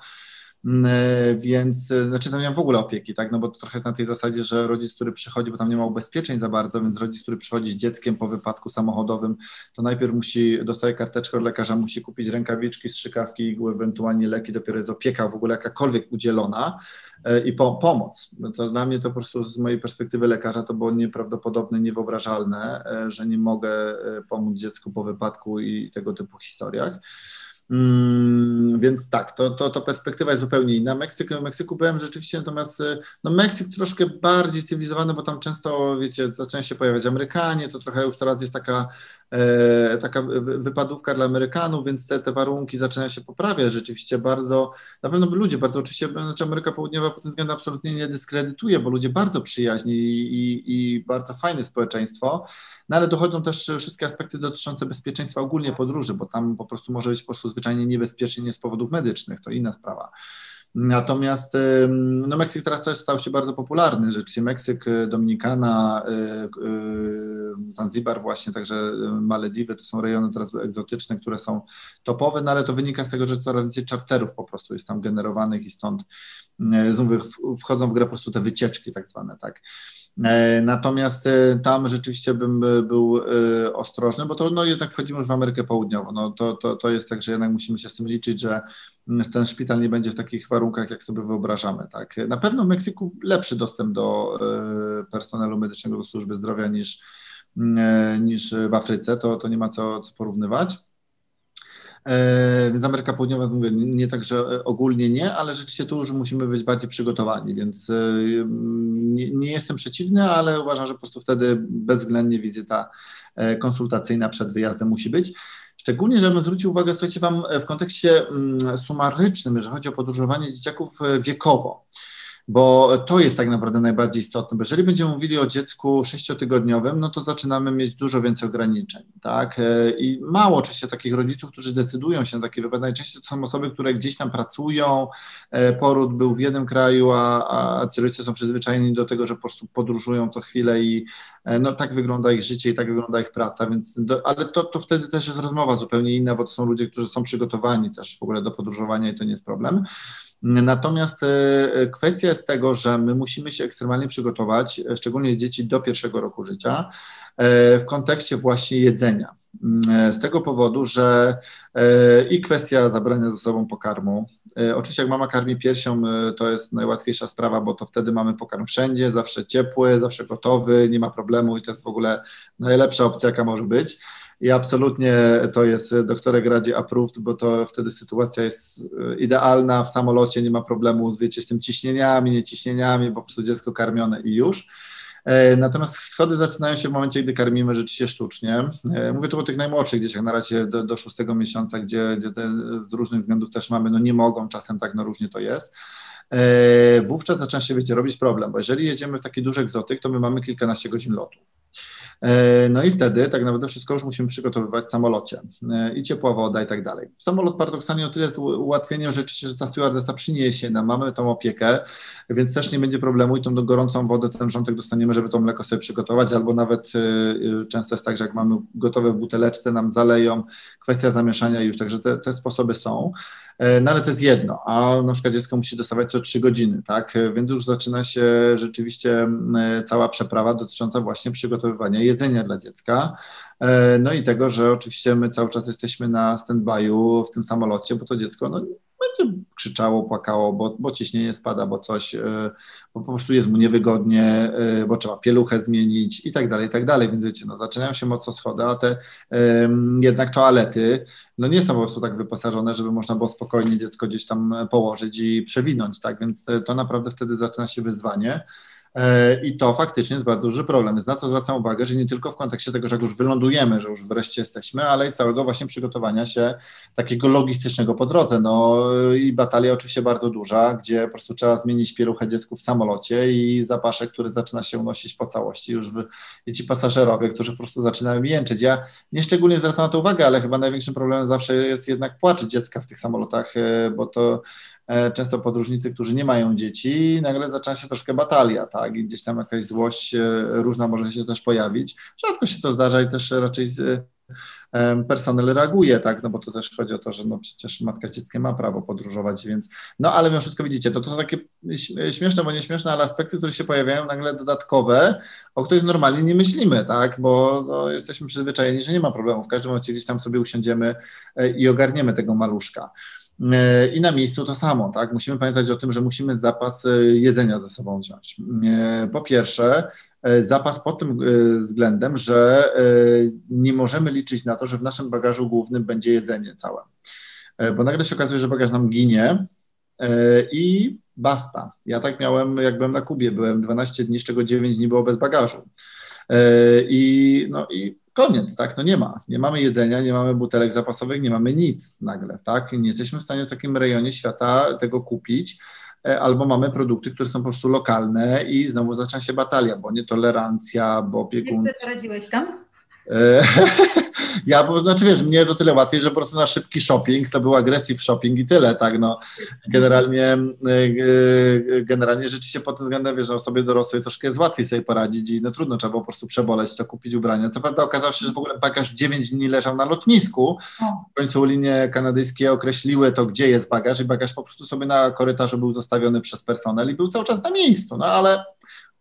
Mm, e, więc, e, znaczy tam nie w ogóle opieki, tak, no bo to trochę na tej zasadzie, że rodzic, który przychodzi, bo tam nie ma ubezpieczeń za bardzo, więc rodzic, który przychodzi z dzieckiem po wypadku samochodowym, to najpierw musi, dostaje karteczkę od lekarza, musi kupić rękawiczki, strzykawki, igły, ewentualnie leki, dopiero jest opieka w ogóle jakakolwiek udzielona e, i po, pomoc. No to dla mnie to po prostu z mojej perspektywy lekarza to było nieprawdopodobne, niewyobrażalne, że nie mogę pomóc dziecku po wypadku i tego typu historiach. Mm, więc tak, to, to, to perspektywa jest zupełnie inna. Meksyk, Meksyku byłem rzeczywiście, natomiast e, no Meksyk troszkę bardziej cywilizowany, bo tam często, wiecie, zaczynają się pojawiać Amerykanie, to trochę już teraz jest taka taka wypadówka dla Amerykanów, więc te, te warunki zaczynają się poprawiać rzeczywiście bardzo, na pewno ludzie bardzo oczywiście, znaczy Ameryka Południowa pod tym względem absolutnie nie dyskredytuje, bo ludzie bardzo przyjaźni i, i, i bardzo fajne społeczeństwo, no ale dochodzą też wszystkie aspekty dotyczące bezpieczeństwa ogólnie podróży, bo tam po prostu może być po prostu zwyczajnie niebezpiecznie nie z powodów medycznych, to inna sprawa. Natomiast no, Meksyk teraz też stał się bardzo popularny. Rzeczywiście Meksyk, y, Dominikana, y, y, Zanzibar właśnie, także Malediwy to są rejony teraz egzotyczne, które są topowe, no ale to wynika z tego, że coraz więcej czarterów po prostu jest tam generowanych i stąd wchodzą w grę po prostu te wycieczki tak zwane, tak. E, natomiast e, tam rzeczywiście bym e, był ostrożny, bo to no jednak wchodzimy już w Amerykę Południową. No to, to, to jest tak, że jednak musimy się z tym liczyć, że ten szpital nie będzie w takich warunkach, jak sobie wyobrażamy. Tak. Na pewno w Meksyku lepszy dostęp do personelu medycznego do służby zdrowia niż, niż w Afryce, to, to nie ma co, co porównywać. E, więc Ameryka Południowa, mówię, nie tak, że ogólnie nie, ale rzeczywiście tu już musimy być bardziej przygotowani, więc e, nie, nie jestem przeciwny, ale uważam, że po prostu wtedy bezwzględnie wizyta e, konsultacyjna przed wyjazdem musi być. Szczególnie, żebym zwrócił uwagę, słuchajcie, Wam w kontekście mm, sumarycznym, jeżeli chodzi o podróżowanie dzieciaków wiekowo bo to jest tak naprawdę najbardziej istotne, bo jeżeli będziemy mówili o dziecku sześciotygodniowym, no to zaczynamy mieć dużo więcej ograniczeń, tak, e, i mało oczywiście takich rodziców, którzy decydują się na takie wypady, najczęściej to są osoby, które gdzieś tam pracują, e, poród był w jednym kraju, a, a ci rodzice są przyzwyczajeni do tego, że po prostu podróżują co chwilę i e, no tak wygląda ich życie i tak wygląda ich praca, więc, do, ale to, to wtedy też jest rozmowa zupełnie inna, bo to są ludzie, którzy są przygotowani też w ogóle do podróżowania i to nie jest problem. Natomiast e, kwestia jest tego, że my musimy się ekstremalnie przygotować, e, szczególnie dzieci do pierwszego roku życia, e, w kontekście właśnie jedzenia. Mm, z tego powodu, że i kwestia zabrania ze sobą pokarmu. Oczywiście, jak mama karmi piersią, to jest najłatwiejsza sprawa, bo to wtedy mamy pokarm wszędzie, zawsze ciepły, zawsze gotowy, nie ma problemu i to jest w ogóle najlepsza opcja, jaka może być. I absolutnie to jest doktorek Radzie approved, bo to wtedy sytuacja jest e, idealna, w samolocie nie ma problemu z, wiecie, z tym ciśnieniami, nieciśnieniami, po prostu dziecko karmione i już. Natomiast schody zaczynają się w momencie, gdy karmimy rzeczywiście sztucznie. Mówię tu o tych najmłodszych dzieciach, na razie do, do szóstego miesiąca, gdzie, gdzie z różnych względów też mamy, no nie mogą, czasem tak no różnie to jest. Wówczas zaczyna się, wiecie, robić problem, bo jeżeli jedziemy w taki duży egzotyk, to my mamy kilkanaście godzin lotu. E, no i wtedy tak naprawdę wszystko już musimy przygotowywać w samolocie e, i ciepła woda i tak dalej. Samolot paradoksalnie o tyle jest ułatwieniem rzeczywiście, że ta stewardessa przyniesie nam, mamy tą opiekę, więc też nie będzie problemu i tą gorącą wodę, ten wrzątek dostaniemy, żeby to mleko sobie przygotować, albo nawet e, często jest tak, że jak mamy gotowe buteleczce, nam zaleją, kwestia zamieszania już, także te, te sposoby są. No ale to jest jedno, a na przykład dziecko musi dostawać co trzy godziny, tak? Więc już zaczyna się rzeczywiście cała przeprawa dotycząca właśnie przygotowywania jedzenia dla dziecka. E, no i tego, że oczywiście my cały czas jesteśmy na stand-by'u w tym samolocie, bo to dziecko no, będzie krzyczało, płakało, bo, bo ciśnienie spada, bo coś, e, bo po prostu jest mu niewygodnie, e, bo trzeba pieluchę zmienić i tak dalej, i tak dalej. Więc wiecie, no, zaczynają się mocno schody, a te um, jednak toalety no nie są po prostu tak wyposażone, żeby można było spokojnie dziecko gdzieś tam położyć i przewinąć, tak? Więc to naprawdę wtedy zaczyna się wyzwanie. E, I to faktycznie jest bardzo duży problem. Więc na co zwracam uwagę, że nie tylko w kontekście tego, że już wylądujemy, że już wreszcie jesteśmy, ale i całego właśnie przygotowania się takiego logistycznego po drodze. No i batalia oczywiście bardzo duża, gdzie po prostu trzeba zmienić pieluchę dziecku w samolocie i zapaszek, który zaczyna się unosić po całości już w, ci pasażerowie, którzy po prostu zaczynają jęczyć. Ja nie szczególnie zwracam na to uwagę, ale chyba największym problemem zawsze jest jednak płacz dziecka w tych samolotach, e, bo to często podróżnicy, którzy nie mają dzieci, nagle zaczyna się troszkę batalia, tak, i gdzieś tam jakaś złość e, różna może się też pojawić. Rzadko się to zdarza i też raczej e, personel reaguje, tak, no bo to też chodzi o to, że no przecież matka dzieckiem ma prawo podróżować, więc, no ale mimo wszystko widzicie, to, to są takie śmieszne, bo nie śmieszne, ale aspekty, które się pojawiają nagle dodatkowe, o których normalnie nie myślimy, tak, bo no, jesteśmy przyzwyczajeni, że nie ma problemu, w każdym momencie gdzieś tam sobie usiądziemy i ogarniemy tego maluszka. E, I na miejscu to samo, tak? Musimy pamiętać o tym, że musimy zapas e, jedzenia ze sobą wziąć. E, po pierwsze, zapas pod tym względem, że nie możemy liczyć na to, że w naszym bagażu głównym będzie jedzenie całe. Bo nagle się okazuje, że bagaż nam ginie i basta. Ja tak miałem, jak byłem na Kubie, byłem 12 dni, z czego 9 dni było bez bagażu. I, no, i koniec, tak? No nie ma. Nie mamy jedzenia, nie mamy butelek zapasowych, nie mamy nic nagle, tak? Nie jesteśmy w stanie w takim rejonie świata tego kupić, e, albo mamy produkty, które są po prostu lokalne i znowu zaczyna się batalia, bo nietolerancja, bo opiekun... Jak sobie poradziłeś tam? E, ja, bo, znaczy wiesz, mnie to tyle łatwiej, że po prostu na szybki shopping to był agresyw shopping i tyle, tak, no. Generalnie, e, e, generalnie rzeczywiście pod tym względem, wiesz, że osobie dorosłej troszkę jest łatwiej sobie poradzić i no trudno, trzeba było po prostu przeboleć to, kupić ubrania. Co prawda okazało się, że w ogóle bagaż 9 dni leżał na lotnisku. W końcu linie kanadyjskie określiły to, gdzie jest bagaż i bagaż po prostu sobie na korytarzu był zostawiony przez personel i był cały czas na miejscu, no ale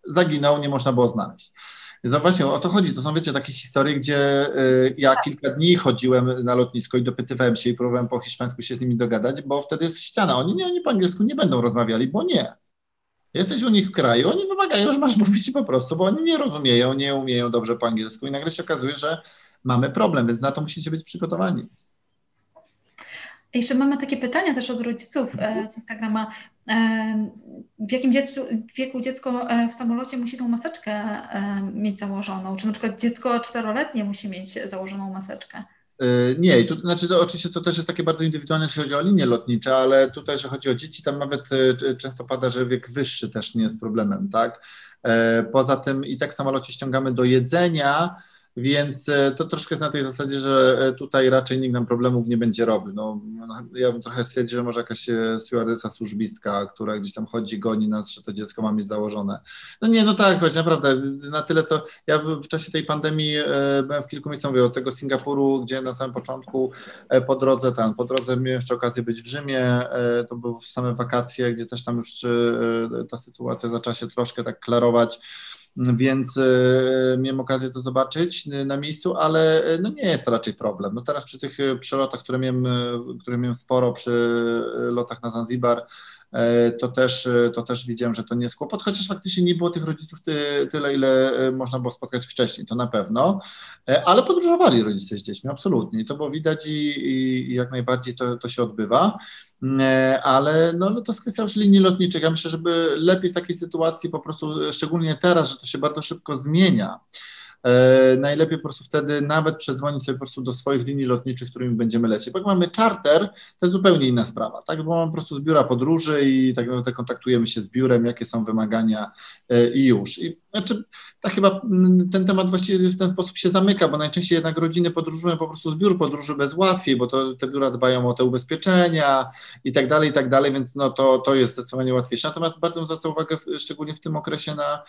zaginął, nie można było znaleźć. No właśnie o to chodzi. To są, wiecie, takie historie, gdzie y, ja kilka dni chodziłem na lotnisko i dopytywałem się i próbowałem po hiszpańsku się z nimi dogadać, bo wtedy jest ściana. Oni nie, oni po angielsku nie będą rozmawiali, bo nie. Jesteś u nich w kraju, oni wymagają, że masz mówić po prostu, bo oni nie rozumieją, nie umieją dobrze po angielsku i nagle się okazuje, że mamy problem, więc na to musicie być przygotowani. Jeszcze mamy takie pytania też od rodziców e, z Instagrama. E, w jakim dziecku, wieku dziecko e, w samolocie musi tą maseczkę mieć założoną? Czy na przykład dziecko czteroletnie musi mieć założoną maseczkę? Nie, tu, znaczy to oczywiście to też jest takie bardzo indywidualne, jeśli chodzi o linie lotnicze, ale tutaj, że chodzi o dzieci, tam nawet często pada, że wiek wyższy też nie jest problemem, tak? Poza tym i tak samolocie ściągamy do jedzenia, więc e, to troszkę jest na tej zasadzie, że e, tutaj raczej nikt nam problemów nie będzie robił. No, ja bym trochę stwierdził, że może jakaś e, stewardessa służbistka, która gdzieś tam chodzi, goni nas, że to dziecko ma mieć założone. No nie, no tak, słuchajcie, naprawdę, na tyle to ja w czasie tej pandemii byłem w kilku miejscach, mówię, od tego Singapuru, gdzie na samym początku po drodze tam, po drodze miałem jeszcze okazję być w Rzymie, to były same wakacje, gdzie też tam już ta sytuacja zaczęła się troszkę tak klarować, więc e, miałem okazję to zobaczyć na miejscu, ale e, no nie jest to raczej problem. No teraz przy tych e, przelotach, które miałem, które miałem sporo, przy lotach na Zanzibar, to też, to też widziałem, że to nie jest kłopot, chociaż faktycznie nie było tych rodziców tyle, ile można było spotkać wcześniej, to na pewno, ale podróżowali rodzice z dziećmi, absolutnie. To było widać i, i jak najbardziej to, to się odbywa. E, ale no, no to jest kwestia już linii lotniczych. Ja myślę, żeby lepiej w takiej sytuacji po prostu, szczególnie teraz, że to się bardzo szybko zmienia, E, najlepiej po prostu wtedy nawet przedzwonić sobie po prostu do swoich linii lotniczych, którymi będziemy lecieć. Bo jak mamy charter, to jest zupełnie inna sprawa, tak? Bo mamy po prostu z biura podróży i tak naprawdę kontaktujemy się z biurem, jakie są wymagania e, i już. I znaczy, tak chyba ten temat właściwie w ten sposób się zamyka, bo najczęściej jednak rodziny podróżują po prostu z biur podróży bez łatwiej, bo to te biura dbają o te ubezpieczenia i tak dalej, i tak dalej, więc no to, to jest zdecydowanie łatwiejsze. Natomiast bardzo zwracam uwagę, szczególnie w tym okresie, na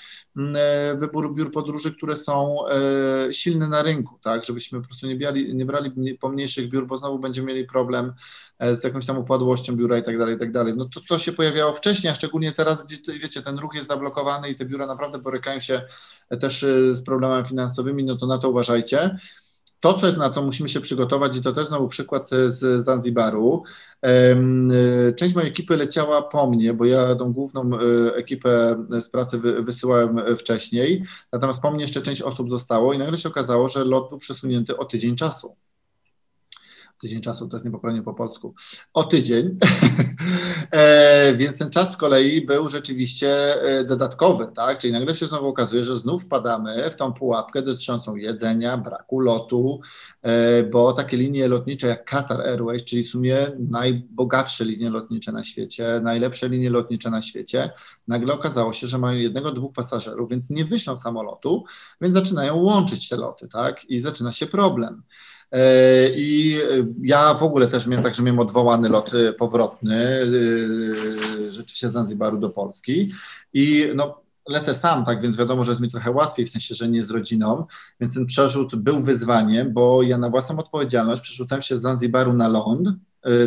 e, wybór biur podróży, które są E, silny na rynku, tak, żebyśmy po prostu nie brali, nie brali pomniejszych biur, bo znowu będziemy mieli problem z jakąś tam upadłością biura i tak dalej, i tak dalej. No to, to się pojawiało wcześniej, a szczególnie teraz, gdzie wiecie, ten ruch jest zablokowany i te biura naprawdę borykają się też e, z problemami finansowymi, no to na to uważajcie. To, co jest na to, musimy się przygotować i to też znowu przykład z Zanzibaru. E, część mojej ekipy leciała po mnie, bo ja tą główną e, ekipę z pracy wysyłałem wcześniej, natomiast po mnie jeszcze część osób zostało i nagle się okazało, że lot był przesunięty o tydzień czasu tydzień czasu, to jest niepoprawnie po polsku, o tydzień, e, więc ten czas z kolei był rzeczywiście e, dodatkowy, tak, czyli nagle się znowu okazuje, że znów wpadamy w tą pułapkę dotyczącą jedzenia, braku lotu, e, bo takie linie lotnicze jak Qatar Airways, czyli w sumie najbogatsze linie lotnicze na świecie, najlepsze linie lotnicze na świecie, nagle okazało się, że mają jednego, dwóch pasażerów, więc nie wyślą samolotu, więc zaczynają łączyć te loty, tak, i zaczyna się problem. E, I ja w ogóle też miałem tak, miałem odwołany lot y, powrotny, rzeczywiście z Zanzibaru do Polski. I no, lecę sam, tak więc wiadomo, że jest mi trochę łatwiej, w sensie, że nie z rodziną, więc ten przerzut był wyzwaniem, bo ja na własną odpowiedzialność przerzucałem się z Zanzibaru na ląd,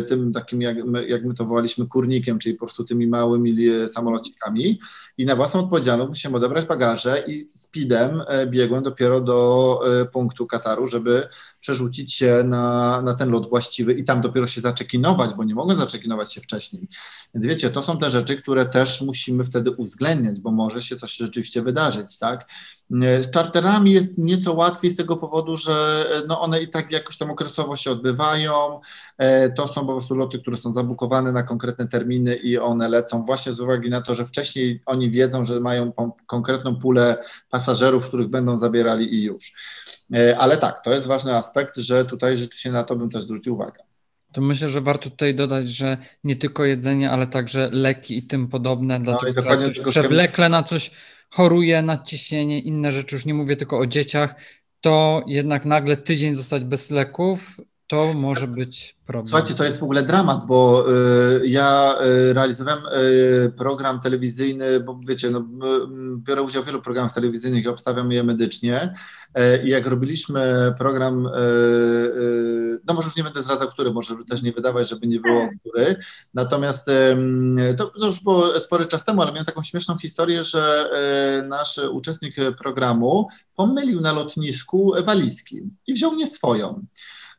tym takim, jak my, jak my to wołaliśmy, kurnikiem, czyli po prostu tymi małymi samolocikami i na własną odpowiedzialność musiałem odebrać bagaże i speedem e, biegłem dopiero do e, punktu Kataru, żeby przerzucić się na, na ten lot właściwy i tam dopiero się zaczekinować, bo nie mogę zaczekinować się wcześniej. Więc wiecie, to są te rzeczy, które też musimy wtedy uwzględniać, bo może się coś rzeczywiście wydarzyć, tak? Z czarterami jest nieco łatwiej z tego powodu, że no one i tak jakoś tam okresowo się odbywają. E, to są po prostu loty, które są zabukowane na konkretne terminy i one lecą właśnie z uwagi na to, że wcześniej oni wiedzą, że mają konkretną pulę pasażerów, których będą zabierali i już. E, ale tak, to jest ważny aspekt, że tutaj rzeczywiście na to bym też zwrócił uwagę. To myślę, że warto tutaj dodać, że nie tylko jedzenie, ale także leki i tym podobne, no dlatego że ktoś przewlekle na coś choruje, nadciśnienie, inne rzeczy, już nie mówię tylko o dzieciach, to jednak nagle tydzień zostać bez leków, to może być problem. Słuchajcie, to jest w ogóle dramat, bo y, ja y, realizowałem y, program telewizyjny, bo wiecie, no, biorę udział w wielu programach telewizyjnych i obstawiam je medycznie. I jak robiliśmy program, no może już nie będę zdradzał, który, może też nie wydawać, żeby nie było który. Natomiast to, to już było spory czas temu, ale miałem taką śmieszną historię, że nasz uczestnik programu pomylił na lotnisku walizki i wziął nie swoją.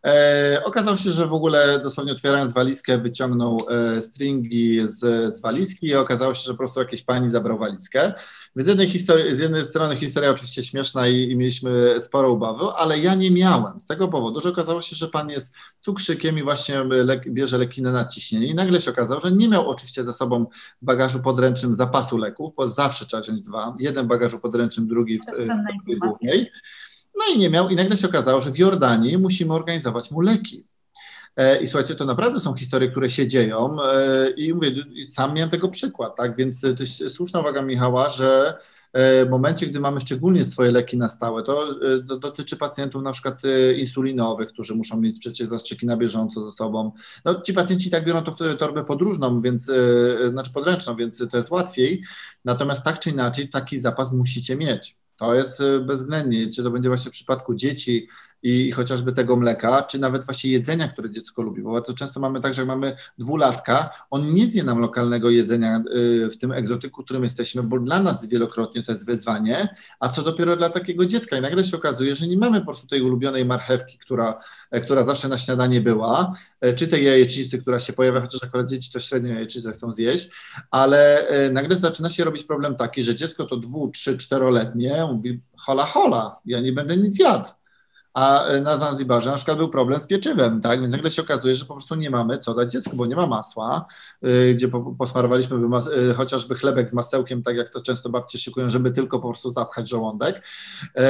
E, okazało się, że w ogóle dosłownie otwierając walizkę wyciągnął e, stringi z, z walizki i okazało się, że po prostu jakiejś pani zabrał walizkę. Z jednej, historii, z jednej strony historia oczywiście śmieszna i, i, mieliśmy sporo obawy, ale ja nie miałem z tego powodu, że okazało się, że pan jest cukrzykiem i właśnie lek, bierze leki na nadciśnienie i nagle się okazało, że nie miał oczywiście ze sobą bagażu podręcznym zapasu leków, bo zawsze trzeba wziąć dwa, jeden w bagażu podręcznym, drugi w, w głównej. No i nie miał, i nagle się okazało, że w Jordanii musimy organizować mu leki. E, I słuchajcie, to naprawdę są historie, które się dzieją e, i mówię, sam miałem tego przykład, tak, więc to jest słuszna uwaga Michała, że e, w momencie, gdy mamy szczególnie swoje leki na stałe, to dotyczy pacjentów na przykład insulinowych, którzy muszą mieć przecież zastrzyki na bieżąco ze sobą. No, ci pacjenci tak biorą to w torbę podróżną, więc, znaczy podręczną, więc to jest łatwiej. Natomiast tak czy inaczej taki zapas musicie mieć. To jest y, bezwzględnie, czy to będzie właśnie w przypadku dzieci i, chociażby tego mleka, czy nawet właśnie jedzenia, które dziecko lubi, bo to często mamy tak, że jak mamy dwulatka, on nie zje nam lokalnego jedzenia y, w tym egzotyku, którym jesteśmy, bo dla nas wielokrotnie to jest wyzwanie, a co dopiero dla takiego dziecka. I nagle się okazuje, że nie mamy po prostu tej ulubionej marchewki, która, e, która zawsze na śniadanie była, e, czy tej jajecznicy, która się pojawia, chociaż akurat dzieci to średnio jajecznicę chcą zjeść, ale e, nagle zaczyna się robić problem taki, że dziecko to dwu, trzy, czteroletnie mówi hola hola, ja nie będę nic jadł a e, na Zanzibarze na przykład był problem z pieczywem, tak, więc nagle się okazuje, że po prostu nie mamy co dać dziecku, bo nie ma masła, y, gdzie po, posmarowaliśmy y, chociażby chlebek z masełkiem, tak jak to często babcie szykują, żeby tylko po prostu zapchać żołądek, y,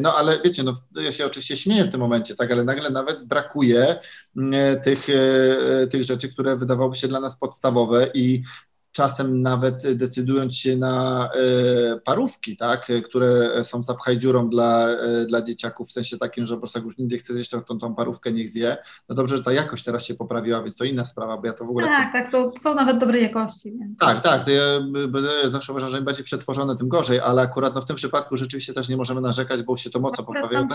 no ale wiecie, no ja się oczywiście śmieję w tym momencie, tak, ale nagle nawet brakuje tych, tych rzeczy, które wydawałyby się dla nas podstawowe i czasem nawet decydując się na e, parówki, tak, które są zapchaj dziurą dla, e, dla dzieciaków, w sensie takim, że po prostu jak już nic nie chce zjeść, to tą, tą parówkę niech zje. No dobrze, że ta jakość teraz się poprawiła, więc to inna sprawa, bo ja to w ogóle... Tak, tak, są, są nawet dobrej jakości. Więc... Tak, tak, ja zawsze uważam, że im bardziej przetworzone, tym gorzej, ale akurat no, w tym przypadku rzeczywiście też nie możemy narzekać, bo się to mocno poprawiło.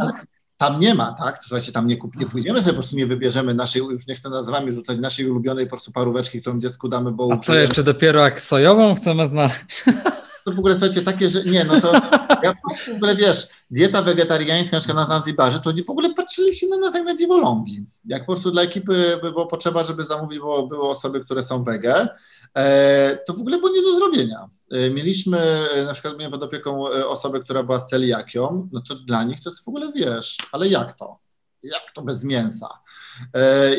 Ale, tam nie ma, tak? Słuchajcie, tam nie, kup, nie pójdziemy sobie, po prostu nie wybierzemy naszej, już nie chcę nazwami rzucać, naszej ulubionej po prostu paróweczki, którą dziecku damy, bo... A co jeszcze dopiero jak sojową chcemy znaleźć? To w ogóle, słuchajcie, takie, że nie, no to ja w ogóle, wiesz, dieta wegetariańska na przykład na Zanzibarze, to oni w ogóle patrzyli się na nas jak na dziwolągi. Jak po prostu dla ekipy było potrzeba, żeby zamówić, bo były osoby, które są wege, E, to w ogóle było nie do zrobienia. E, mieliśmy e, na przykład pod opieką osobę, która była z celiakią, no to dla nich to jest w ogóle, wiesz, ale jak to? Jak to bez mięsa?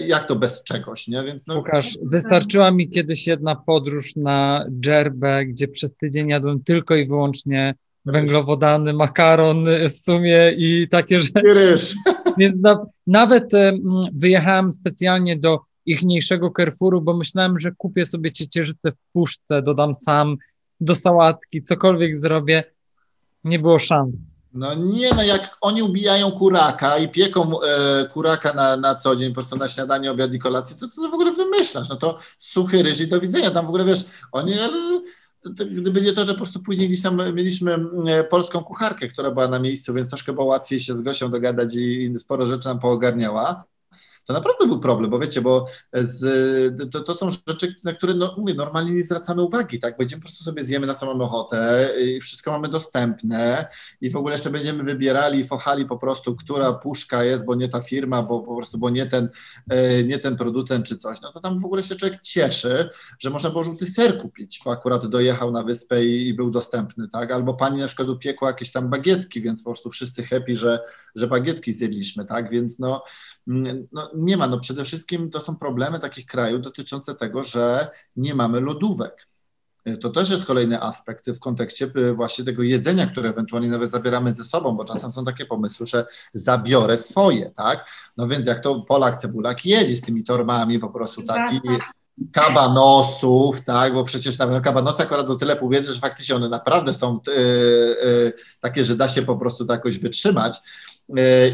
Jak to bez czegoś, nie? Więc no... Łukasz, wystarczyła mi kiedyś jedna podróż na dżerbę, gdzie przez tydzień jadłem tylko i wyłącznie węglowodany, makaron w sumie i takie rzeczy. Więc na, nawet wyjechałem specjalnie do ichniejszego Carrefouru, bo myślałem, że kupię sobie ciecierzycę w puszce, dodam sam do sałatki, cokolwiek zrobię. Nie było szans. No nie, no jak oni ubijają kuraka i pieką e, kuraka na, na co dzień, po prostu na śniadanie, obiad i kolację, to co w ogóle wymyślasz? No to suchy ryż i do widzenia. Tam w ogóle wiesz, oni, ale gdyby nie to, że po prostu później gdzieś tam mieliśmy e, polską kucharkę, która była na miejscu, więc troszkę było łatwiej się z Gosią dogadać i, i sporo rzeczy nam poogarniała to naprawdę był problem, bo wiecie, bo z, to, to, są rzeczy, na które no, mówię, normalnie nie zwracamy uwagi, tak? Będziemy po prostu sobie zjemy na mamy ochotę i wszystko mamy dostępne i w ogóle jeszcze będziemy wybierali i fochali po prostu, która puszka jest, bo nie ta firma, bo po prostu, bo nie ten, e, nie ten producent czy coś, no to tam w ogóle się człowiek cieszy, że można było żółty ser kupić, bo akurat dojechał na wyspę i, i był dostępny, tak? Albo pani na przykład upiekła jakieś tam bagietki, więc po prostu wszyscy happy, że, że bagietki zjedliśmy, tak? Więc no, no nie ma. No przede wszystkim to są problemy takich krajów dotyczące tego, że nie mamy lodówek. To też jest kolejny aspekt w kontekście y, właśnie tego jedzenia, które ewentualnie nawet zabieramy ze sobą, bo czasem są takie pomysły, że zabiorę swoje, tak? No więc jak to Polak cebulak jedzie z tymi torbami po prostu taki kabanosów, tak, bo przecież tam kabanosy akurat do tyle pół że faktycznie one naprawdę są yy, yy, takie, że da się po prostu to jakoś wytrzymać, E,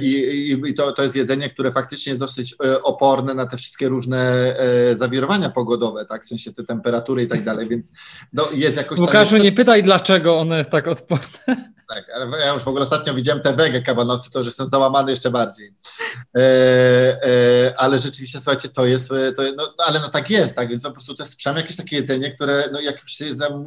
i, i to, to jest jedzenie, które faktycznie jest dosyć e, oporne na te wszystkie różne e, zawirowania pogodowe, tak, w sensie te temperatury i tak dalej, więc no, jest jakoś Łukaszu, nie pytaj, dlaczego ono jest tak odporne. Tak, ale ja już w ogóle ostatnio widziałem te wege kabanosy, to już jestem załamany jeszcze bardziej. E, e, ale rzeczywiście, słuchajcie, to jest, to, no, ale no tak jest, tak, więc po prostu to jest przynajmniej jakieś takie jedzenie, które, no jak już się,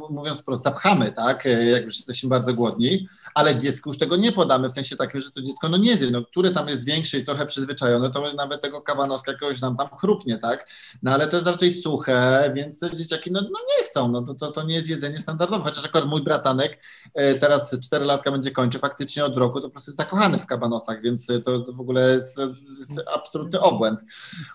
mówiąc wprost, zapchamy, tak, jak już jesteśmy bardzo głodni, ale dziecku już tego nie podamy, w sensie takim, że to dziecko no nie zje, no, które tam jest większe i trochę przyzwyczajone, to nawet tego kabanoska jakiegoś nam tam chrupnie, tak, no ale to jest raczej suche, więc te dzieciaki no, no nie chcą, no to, to, to nie jest jedzenie standardowe, chociaż akurat mój bratanek e, teraz 4 latka będzie kończy, faktycznie od roku to po prostu jest zakochany w kabanosach, więc to, to w ogóle jest, jest, absolutny obłęd.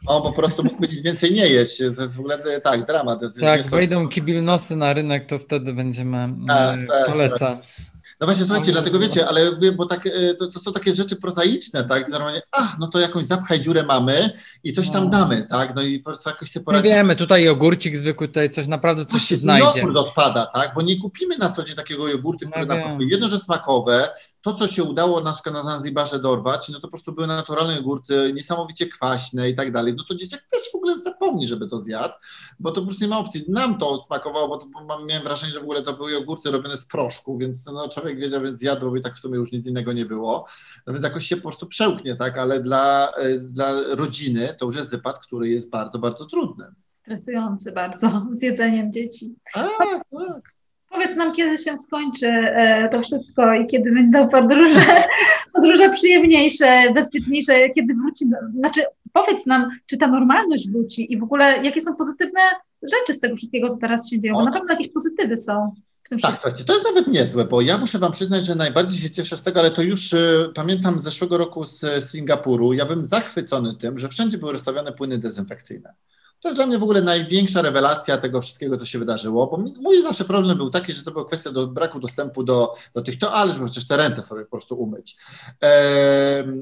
On po prostu mógłby nic więcej nie jeść, to jest w ogóle tak, dramat. Jak wejdą kibilnosy na rynek, to wtedy będziemy tak, tak, polecać. Tak. No właśnie, słuchajcie, dlatego wiecie, ale bo tak, e, to, to, są takie rzeczy prozaiczne, tak? Normalnie, a, no to jakąś zapchaj dziurę mamy i coś tam no. damy, tak? No i po prostu jakoś sobie poradzimy. No wiemy, tutaj ogórcik zwykły, tutaj coś naprawdę coś się znajdzie. Jogurt odpada, tak? Bo nie kupimy na co dzień takiego jogurtu, który no nam pasuje. Jedno, że smakowe, to, co się udało na przykład na Zanzibarze dorwać, no to po prostu były naturalne jogurty, niesamowicie kwaśne i tak dalej, no to dzieciak też w ogóle zapomni, żeby to zjadł, bo to po prostu nie ma opcji. Nam to smakowało, bo, to, bo miałem wrażenie, że w ogóle to były jogurty robione z proszku, więc no, człowiek wiedział, więc zjadł, bo i tak w sumie już nic innego nie było. No więc jakoś się po prostu przełknie, tak, ale dla, e, dla rodziny to już jest wypad, który jest bardzo, bardzo trudny. Stresujący bardzo z jedzeniem dzieci. Tak, tak. Powiedz nam, kiedy się skończy e, to wszystko i kiedy będą podróże, podróże przyjemniejsze, bezpieczniejsze, kiedy wróci, znaczy powiedz nam, czy ta normalność wróci i w ogóle jakie są pozytywne rzeczy z tego wszystkiego, co teraz się dzieje, bo na pewno jakieś pozytywy są. W tym tak, to jest nawet niezłe, bo ja muszę Wam przyznać, że najbardziej się cieszę z tego, ale to już y, pamiętam z zeszłego roku z Singapuru. Ja bym zachwycony tym, że wszędzie były rozstawione płyny dezynfekcyjne. To jest dla mnie w ogóle największa rewelacja tego wszystkiego, co się wydarzyło, bo mój zawsze problem był taki, że to była kwestia do braku dostępu do, do tych toalet, żeby chociaż te ręce sobie po prostu umyć.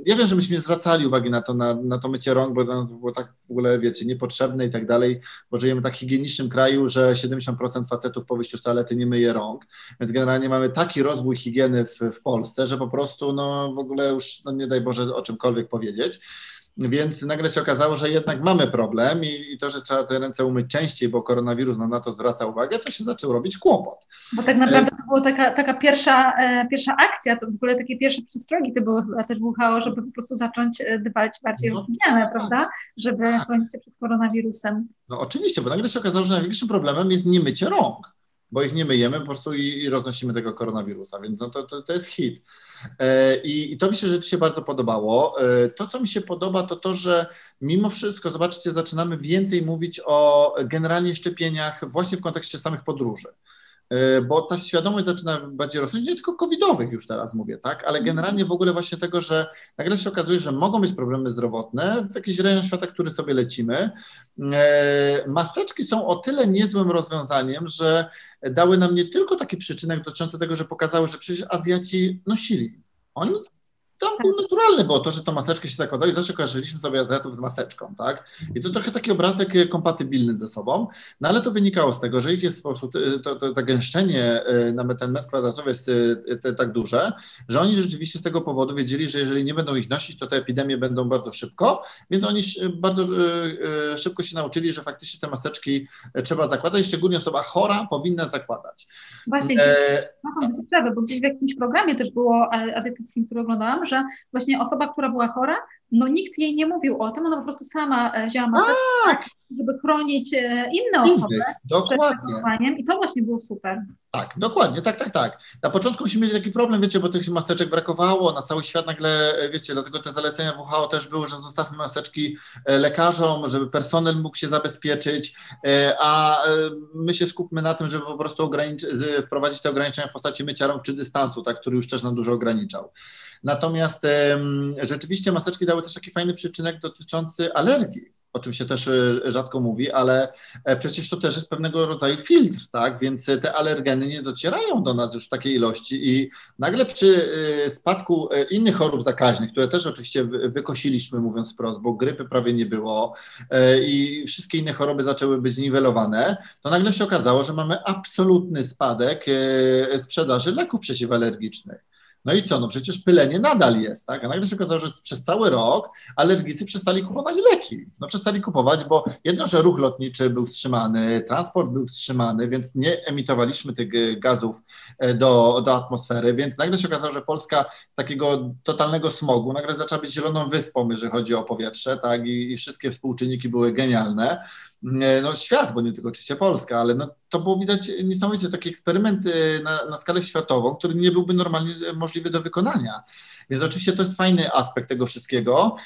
ja wiem, że myśmy zwracali uwagi na to, na, na to mycie rąk, bo to było tak w ogóle, wiecie, niepotrzebne i tak dalej, bo żyjemy w tak higienicznym kraju, że 70% facetów po wyjściu z toalety nie myje rąk, więc generalnie mamy taki rozwój higieny w, w Polsce, że po prostu no w ogóle już, no nie daj Boże o czymkolwiek powiedzieć. Więc nagle się okazało, że jednak mamy problem i, i, to, że trzeba te ręce umyć częściej, bo koronawirus nam na to zwraca uwagę, to się zaczął robić kłopot. Bo tak naprawdę to była taka, taka pierwsza, e, pierwsza akcja, to w ogóle takie pierwsze przestrogi to były chyba też WHO, żeby po prostu zacząć e, dbać bardziej no, o higienę, tak. prawda? Żeby tak. chronić się przed koronawirusem. No oczywiście, bo nagle się okazało, że największym problemem jest nie mycie rąk, bo ich nie myjemy po prostu i, i roznosimy tego koronawirusa, więc no to, to, to jest hit. E, I, I, to mi się rzeczywiście bardzo podobało. E, to, co mi się podoba, to to, że mimo wszystko, zobaczcie, zaczynamy więcej mówić o generalnie szczepieniach właśnie w kontekście samych podróży. E, bo ta świadomość zaczyna bardziej rosnąć, nie tylko covidowych już teraz mówię, tak, ale mhm. generalnie w ogóle właśnie tego, że nagle się okazuje, że mogą być problemy zdrowotne w jakiś rejon świata, który sobie lecimy. Maseczki są o tyle niezłym rozwiązaniem, że dały nam nie tylko taki przyczynek dotyczący tego, że pokazały, że przecież Azjaci nosili. Oni tam był naturalny, bo to, że to maseczkę się zakładało i zawsze kojarzyliśmy sobie Azjatów z maseczką, tak? I to trochę taki obrazek kompatybilny ze sobą, no ale to wynikało z tego, że ich jest sposób, to, to, to gęszczenie y, na ten metr kwadratowy jest te, tak duże, że oni rzeczywiście z tego powodu wiedzieli, że jeżeli nie będą ich nosić, to te epidemie będą bardzo szybko, więc oni bardzo szybko się nauczyli, że faktycznie te maseczki trzeba zakładać, szczególnie osoba chora powinna zakładać. Właśnie, gdzieś, e... bo gdzieś w jakimś programie też było azjatyckim, który oglądałam, że właśnie osoba, która była chora, no nikt jej nie mówił o tym, ona po prostu sama e, wzięła maseczkę, tak. Żeby chronić e, inne osoby dokładnie. i to właśnie było super. Tak, dokładnie, tak, tak, tak. Na początku myśmy mieli taki problem, wiecie, bo tych maseczek brakowało, na cały świat nagle, e, wiecie, dlatego te zalecenia WHO też były, że zostawmy maseczki lekarzom, żeby personel mógł się zabezpieczyć, a my się skupmy na tym, żeby po prostu wprowadzić te ograniczenia w postaci mycia rąk czy dystansu, tak, który już też nam dużo ograniczał. Natomiast rzeczywiście maseczki dały też taki fajny przyczynek dotyczący alergii o czym się też e, rzadko mówi, ale e, przecież to też jest pewnego rodzaju filtr, tak? Więc te alergeny nie docierają do nas już w takiej ilości i nagle przy e, spadku innych chorób zakaźnych, które też oczywiście wykosiliśmy, mówiąc wprost, bo grypy prawie nie było i wszystkie inne choroby zaczęły być niwelowane, to nagle się okazało, że mamy absolutny spadek sprzedaży leków przeciwalergicznych. No i co? No przecież pylenie nadal jest, tak? A nagle się okazało, że przez cały rok alergicy przestali kupować leki. No przestali kupować, bo jedno, że ruch lotniczy był wstrzymany, transport był wstrzymany, więc nie emitowaliśmy tych gazów e, do, do atmosfery, więc nagle się okazało, że Polska takiego totalnego smogu nagle zaczęła być zieloną wyspą, jeżeli chodzi o powietrze, tak? I, i wszystkie współczynniki były genialne no, świat, bo nie tylko oczywiście Polska, ale no, to było widać niesamowicie taki eksperyment na, na skalę światową, który nie byłby normalnie możliwy do wykonania. Więc oczywiście to jest fajny aspekt tego wszystkiego.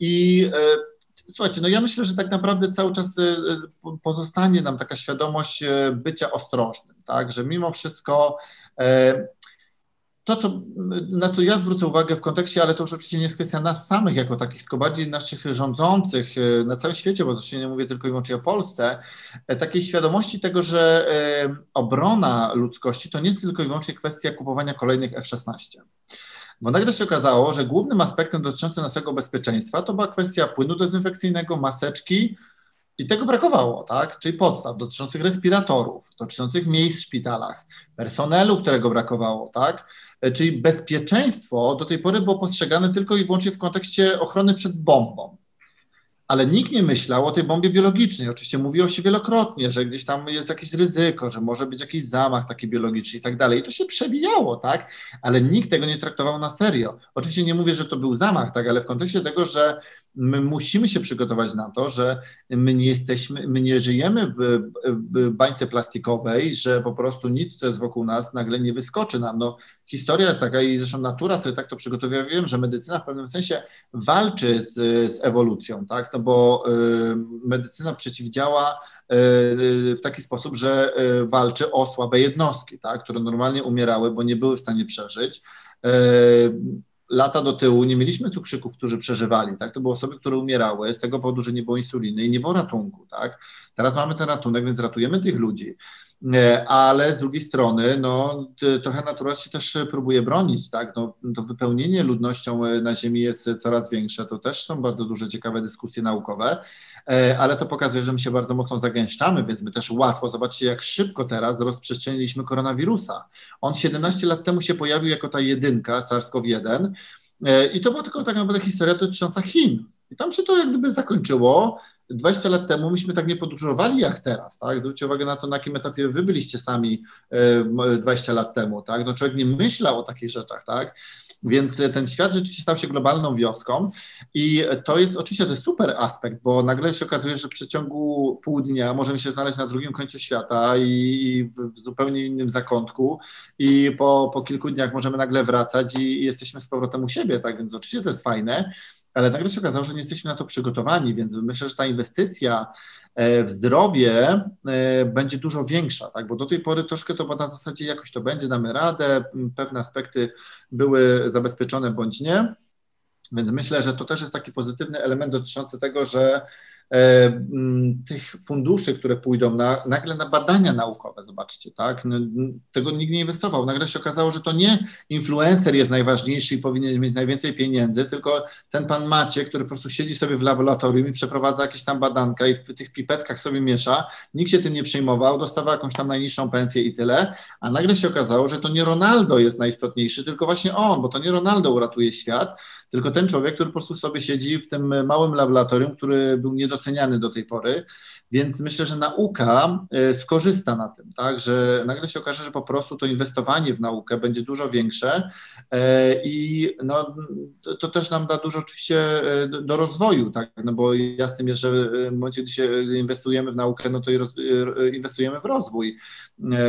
I e, słuchajcie, no ja myślę, że tak naprawdę cały czas e, pozostanie nam taka świadomość e, bycia ostrożnym, tak, że mimo wszystko to, co, na co ja zwrócę uwagę w kontekście, ale to już oczywiście nie jest kwestia nas samych jako takich, tylko bardziej naszych rządzących e, na całym świecie, bo oczywiście nie mówię tylko i wyłącznie o Polsce, e, takiej świadomości tego, że e, obrona ludzkości to nie jest tylko i wyłącznie kwestia kupowania kolejnych F-16. Bo nagle się okazało, że głównym aspektem dotyczącym naszego bezpieczeństwa to była kwestia płynu dezynfekcyjnego, maseczki I tego brakowało, tak? Czyli podstaw dotyczących respiratorów, dotyczących miejsc w szpitalach, personelu, którego brakowało, tak? Czyli bezpieczeństwo do tej pory było postrzegane tylko i wyłącznie w kontekście ochrony przed bombą ale nikt nie myślał o tej bombie biologicznej. Oczywiście mówiło się wielokrotnie, że gdzieś tam jest jakieś ryzyko, że może być jakiś zamach taki biologiczny i tak dalej. I to się przewijało, tak? Ale nikt tego nie traktował na serio. Oczywiście nie mówię, że to był zamach, tak? Ale w kontekście tego, że my musimy się przygotować na to, że my nie jesteśmy, my nie żyjemy w, w bańce plastikowej, że po prostu nic, co jest wokół nas, nagle nie wyskoczy nam. No, historia jest taka i zresztą natura sobie tak to przygotowuje. Wiem, że medycyna w pewnym sensie walczy z, z ewolucją, tak? No bo y, medycyna przeciwdziała y, w taki sposób, że y, walczy o słabe jednostki, tak? które normalnie umierały, bo nie były w stanie przeżyć. Lata do tyłu nie mieliśmy cukrzyków, którzy przeżywali, tak? To były osoby, które umierały z tego powodu, że nie było insuliny i nie było ratunku, tak? Teraz mamy ten ratunek, więc ratujemy tych ludzi. E, ale z drugiej strony, no, trochę natura się też próbuje bronić, tak? No, to wypełnienie ludnością e, na Ziemi jest coraz większe. To też są bardzo duże, ciekawe dyskusje naukowe, e, ale to pokazuje, że my się bardzo mocno zagęszczamy, więc my też łatwo, zobaczcie, jak szybko teraz rozprzestrzeniliśmy koronawirusa. On 17 lat temu się pojawił jako ta jedynka, SARS-CoV-1 i to była tylko tak naprawdę historia dotycząca Chin. I tam się to jak gdyby zakończyło. 20 lat temu myśmy tak nie podróżowali jak teraz, tak? Zwróćcie uwagę na to, na jakim etapie wy byliście sami 20 lat temu, tak? No człowiek nie myślał o takich rzeczach, tak? Więc ten świat rzeczywiście stał się globalną wioską i to jest oczywiście to jest super aspekt, bo nagle się okazuje, że w przeciągu pół dnia możemy się znaleźć na drugim końcu świata i w zupełnie innym zakątku i po, po kilku dniach możemy nagle wracać i, i jesteśmy z powrotem u siebie, tak? Więc oczywiście to jest fajne, ale nagle się okazało, że nie jesteśmy na to przygotowani, więc myślę, że ta inwestycja e, w zdrowie e, będzie dużo większa, tak? bo do tej pory troszkę to na zasadzie jakoś to będzie, damy radę, pewne aspekty były zabezpieczone bądź nie, więc myślę, że to też jest taki pozytywny element dotyczący tego, że tych funduszy, które pójdą na, nagle na badania naukowe, zobaczcie, tak? No, tego nikt nie inwestował. Nagle się okazało, że to nie influencer jest najważniejszy i powinien mieć najwięcej pieniędzy, tylko ten pan Macie, który po prostu siedzi sobie w laboratorium i przeprowadza jakieś tam badanka i w tych pipetkach sobie miesza. Nikt się tym nie przejmował, dostawał jakąś tam najniższą pensję i tyle, a nagle się okazało, że to nie Ronaldo jest najistotniejszy, tylko właśnie on, bo to nie Ronaldo uratuje świat, tylko ten człowiek, który po prostu sobie siedzi w tym małym laboratorium, który był niedoceniany do tej pory, więc myślę, że nauka e, skorzysta na tym, tak, że nagle się okaże, że po prostu to inwestowanie w naukę będzie dużo większe e, i no, to też nam da dużo oczywiście e, do rozwoju, tak, no bo jasnym jest, że w momencie, gdy się inwestujemy w naukę, no to inwestujemy w rozwój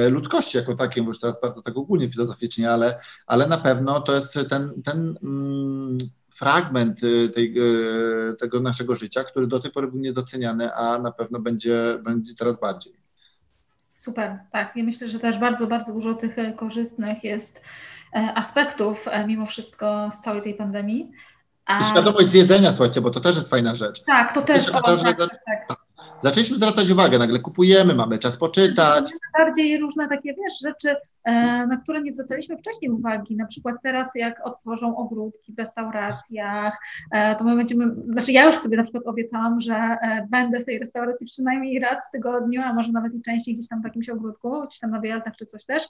ludzkości jako takiej, bo już teraz bardzo tak ogólnie filozoficznie, ale, ale na pewno to jest ten, ten mm, fragment y, tej, y, tego naszego życia, który do tej pory był niedoceniany, a na pewno będzie, będzie teraz bardziej. Super, tak. Ja myślę, że też bardzo, bardzo dużo tych e, korzystnych jest aspektów mimo wszystko z całej tej pandemii. A... Świadomość jedzenia, słuchajcie, bo to też jest fajna rzecz. Tak, to też. O, tak, tak, tak zaczęliśmy zwracać uwagę, nagle kupujemy, mamy czas poczytać. Bardziej różne takie, wiesz, rzeczy, na które nie zwracaliśmy wcześniej uwagi, na przykład teraz jak otworzą ogródki w restauracjach, e, to my będziemy, znaczy ja już sobie na przykład obiecałam, że e, będę w tej restauracji przynajmniej raz w tygodniu, a może nawet i częściej gdzieś tam w jakimś ogródku, gdzieś tam na wyjazdach czy coś też,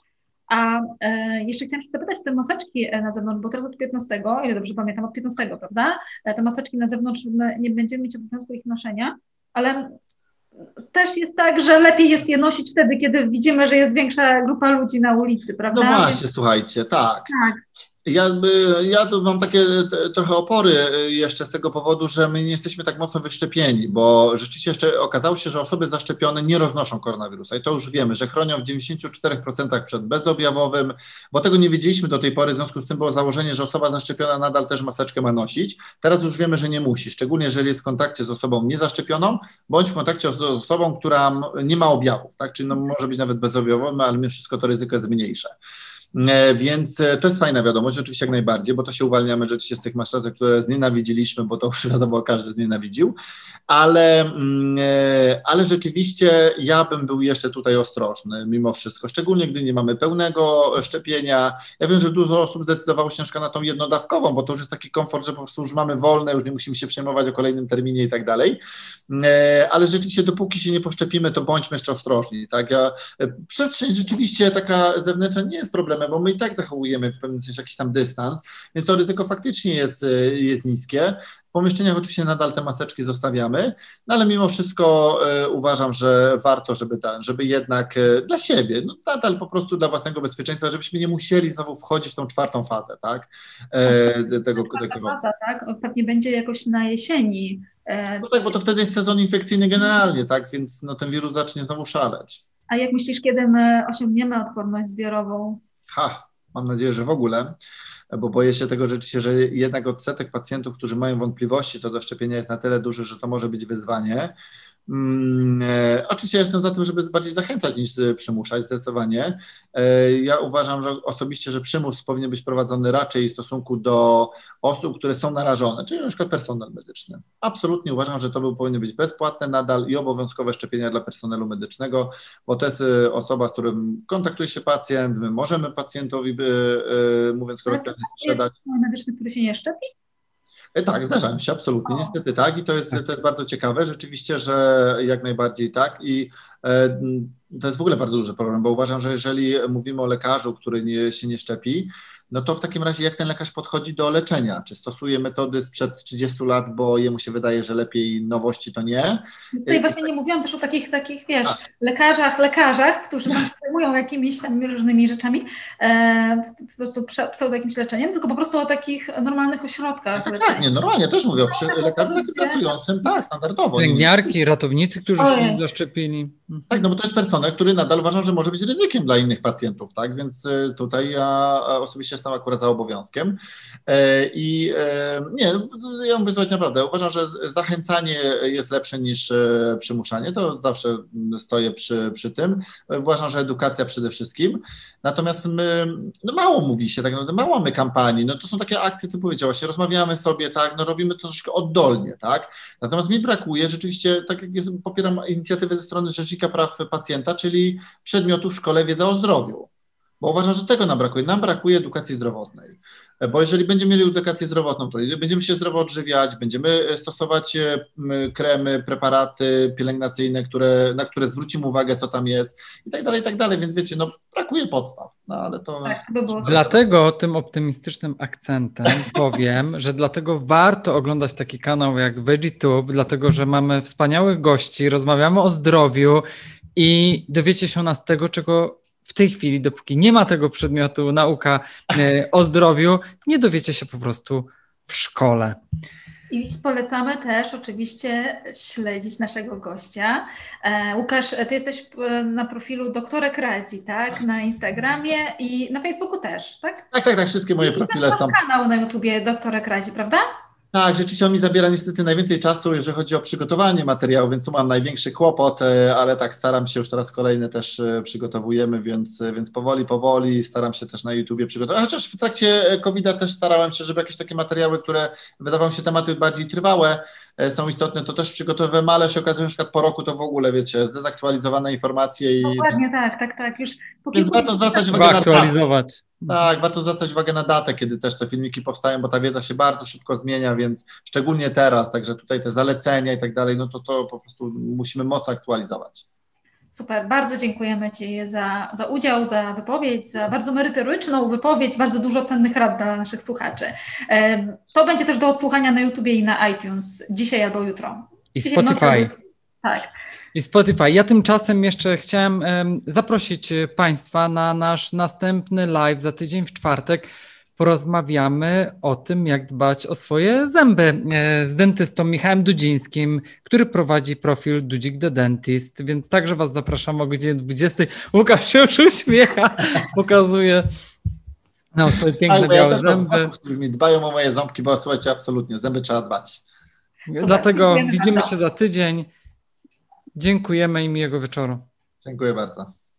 a e, jeszcze chciałam się zapytać te maseczki na zewnątrz, bo teraz od 15, ile dobrze pamiętam, od 15, prawda? Te maseczki na zewnątrz nie będziemy mieć obowiązku ich noszenia, ale też jest tak, że lepiej jest je nosić wtedy, kiedy widzimy, że jest większa grupa ludzi na ulicy, prawda? No właśnie, słuchajcie, tak. tak. Ja, ja mam takie trochę opory y, jeszcze z tego powodu, że my nie jesteśmy tak mocno wyszczepieni, bo rzeczywiście jeszcze okazało się, że osoby zaszczepione nie roznoszą koronawirusa i to już wiemy, że chronią w 94% przed bezobjawowym, bo tego nie wiedzieliśmy do tej pory, w związku z tym było założenie, że osoba zaszczepiona nadal też maseczkę ma nosić. Teraz już wiemy, że nie musi, szczególnie jeżeli jest w kontakcie z osobą niezaszczepioną, bądź w kontakcie z osobą, która nie ma objawów, tak? czyli no może być nawet bezobjawowa, ale mimo wszystko to ryzyko jest mniejsze. E, więc e, to jest fajna wiadomość, oczywiście jak najbardziej, bo to się uwalniamy rzeczywiście z tych masztatek, które znienawidziliśmy, bo to już wiadomo, każdy znienawidził, ale, mm, e, ale rzeczywiście ja bym był jeszcze tutaj ostrożny mimo wszystko, szczególnie gdy nie mamy pełnego szczepienia. Ja wiem, że dużo osób zdecydowało się na tą jednodawkową, bo to już jest taki komfort, że po prostu już mamy wolne, już nie musimy się przejmować o kolejnym terminie i tak dalej, ale rzeczywiście dopóki się nie poszczepimy, to bądźmy jeszcze ostrożni. Tak? Ja, przestrzeń rzeczywiście taka zewnętrzna nie jest problemem, bo my i tak zachowujemy w pewnym sensie jakiś tam dystans, więc to ryzyko faktycznie jest, y, jest niskie. W pomieszczeniach oczywiście nadal te maseczki zostawiamy, no ale mimo wszystko y, uważam, że warto, żeby, ta, żeby jednak y, dla siebie, no nadal po prostu dla własnego bezpieczeństwa, żebyśmy nie musieli znowu wchodzić w tą czwartą fazę, tak? E, tego, tego. faza, tak? Pewnie będzie jakoś na jesieni. E, no tak, bo to wtedy jest sezon infekcyjny generalnie, tak? Więc no, ten wirus zacznie znowu szaleć. A jak myślisz, kiedy my osiągniemy odporność zbiorową? Ha, mam nadzieję, że w ogóle, bo boję się tego rzeczywiście, że jednak odsetek pacjentów, którzy mają wątpliwości co do szczepienia jest na tyle duży, że to może być wyzwanie. Mm, e, oczywiście ja jestem za tym, żeby bardziej zachęcać niż przymuszać, zdecydowanie. E, ja uważam, że osobiście, że przymus powinien być prowadzony raczej w stosunku do osób, które są narażone, czyli na przykład personel medyczny. Absolutnie uważam, że to był, powinny być bezpłatne nadal i obowiązkowe szczepienia dla personelu medycznego, bo to jest e, osoba, z którym kontaktuje się pacjent, my możemy pacjentowi, by, mówiąc kolokwialnie, sprzedać. Jest medyczny, który się nie szczepi? E, tak, zdarzałem się, absolutnie, niestety tak i to jest, to jest bardzo ciekawe, rzeczywiście, że jak najbardziej tak i e, to jest w ogóle bardzo duży problem, bo uważam, że jeżeli mówimy o lekarzu, który nie, się nie szczepi, no to w takim razie jak ten lekarz podchodzi do leczenia? Czy stosuje metody sprzed 30 lat, bo jemu się wydaje, że lepiej nowości to nie? Tutaj właśnie nie mówiłam też o takich, takich wiesz, A. lekarzach, lekarzach, którzy tam się zajmują jakimiś tam różnymi rzeczami, e, po prostu pseudo jakimś leczeniem, tylko po prostu o takich normalnych ośrodkach. Tak, tak, nie, normalnie też mówię o przy no, lekarzu pracującym, tak, standardowo. Pielęgniarki, ratownicy, którzy Ojej. się zaszczepili. Mhm. Tak, no bo to jest personel, który nadal uważam, że może być ryzykiem dla innych pacjentów, tak, więc e, tutaj ja osobiście jestem akurat za obowiązkiem. E, I e, nie, ja mówię słuchajcie, naprawdę, uważam, że zachęcanie jest lepsze niż e, przymuszanie, to zawsze stoję przy, przy tym. Uważam, że edukacja przede wszystkim. Natomiast my, no mało mówi się, tak naprawdę, mało mamy kampanii, no to są takie akcje, ty powiedziałaś, rozmawiamy sobie, tak, no robimy to troszkę oddolnie, tak. Natomiast mi brakuje rzeczywiście, tak jak jest, popieram inicjatywę ze strony Rzecznika Praw Pacjenta, czyli przedmiotu w szkole wiedza o zdrowiu bo uważam, że tego nam brakuje. Nam brakuje edukacji zdrowotnej. Bo jeżeli będziemy mieli edukację zdrowotną, to będziemy się zdrowo odżywiać, będziemy e, stosować e, kremy, preparaty pielęgnacyjne, które, na które zwrócimy uwagę, co tam jest i tak dalej, i tak dalej. Więc wiecie, no brakuje podstaw, no ale to... Tak. Dlatego tym optymistycznym akcentem powiem, że dlatego warto oglądać taki kanał jak VeggieTube, dlatego że mamy wspaniałych gości, rozmawiamy o zdrowiu i dowiecie się nas tego, czego w tej chwili, dopóki nie ma tego przedmiotu nauka e, o zdrowiu, nie dowiecie się po prostu w szkole. I polecamy też oczywiście śledzić naszego gościa. E, Łukasz, ty jesteś e, na profilu Doktorek Radzi, tak? Na Instagramie i na Facebooku też, tak? Tak, tak, tak, wszystkie moje I profile są. kanał na YouTubie Doktorek Radzi, prawda? Tak, rzeczywiście on mi zabiera niestety najwięcej czasu, jeżeli chodzi o przygotowanie materiału, więc tu mam największy kłopot, e, ale tak staram się, już teraz kolejne też e, przygotowujemy, więc, e, więc powoli, powoli staram się też na YouTubie przygotować. Chociaż w trakcie COVID-a też starałem się, żeby jakieś takie materiały, które wydawały się tematy bardziej trwałe, są istotne, to też przygotowywałem, ale się okazuje, że na przykład po roku to w ogóle, wiecie, zdezaktualizowane informacje. I... Dokładnie tak, tak, tak. Już Więc warto zwracać uwagę na aktualizować. Tak, warto zwracać uwagę na datę, kiedy też te filmiki powstają, bo ta wiedza się bardzo szybko zmienia, więc szczególnie teraz, także tutaj te zalecenia i tak dalej, no to to po prostu musimy mocno aktualizować. Super, bardzo dziękujemy Ci za, za udział, za wypowiedź, za bardzo merytoryczną wypowiedź, bardzo dużo cennych rad dla naszych słuchaczy. To będzie też do odsłuchania na YouTubie i na iTunes dzisiaj albo jutro. I Spotify. Tak. I Spotify. Ja tymczasem jeszcze chciałem zaprosić Państwa na nasz następny live za tydzień w czwartek porozmawiamy o tym, jak dbać o swoje zęby e, z dentystą Michałem Dudzińskim, który prowadzi profil Dudzik the Dentist, więc także Was zapraszam o godzinie 20. Łukasz się już uśmiecha, pokazuje nam swoje piękne białe zęby. Którymi dbają o moje ząbki, bo słuchajcie, absolutnie, zęby trzeba dbać. Dlatego widzimy się za tydzień. Dziękujemy i miłego wieczoru. Dziękuję bardzo.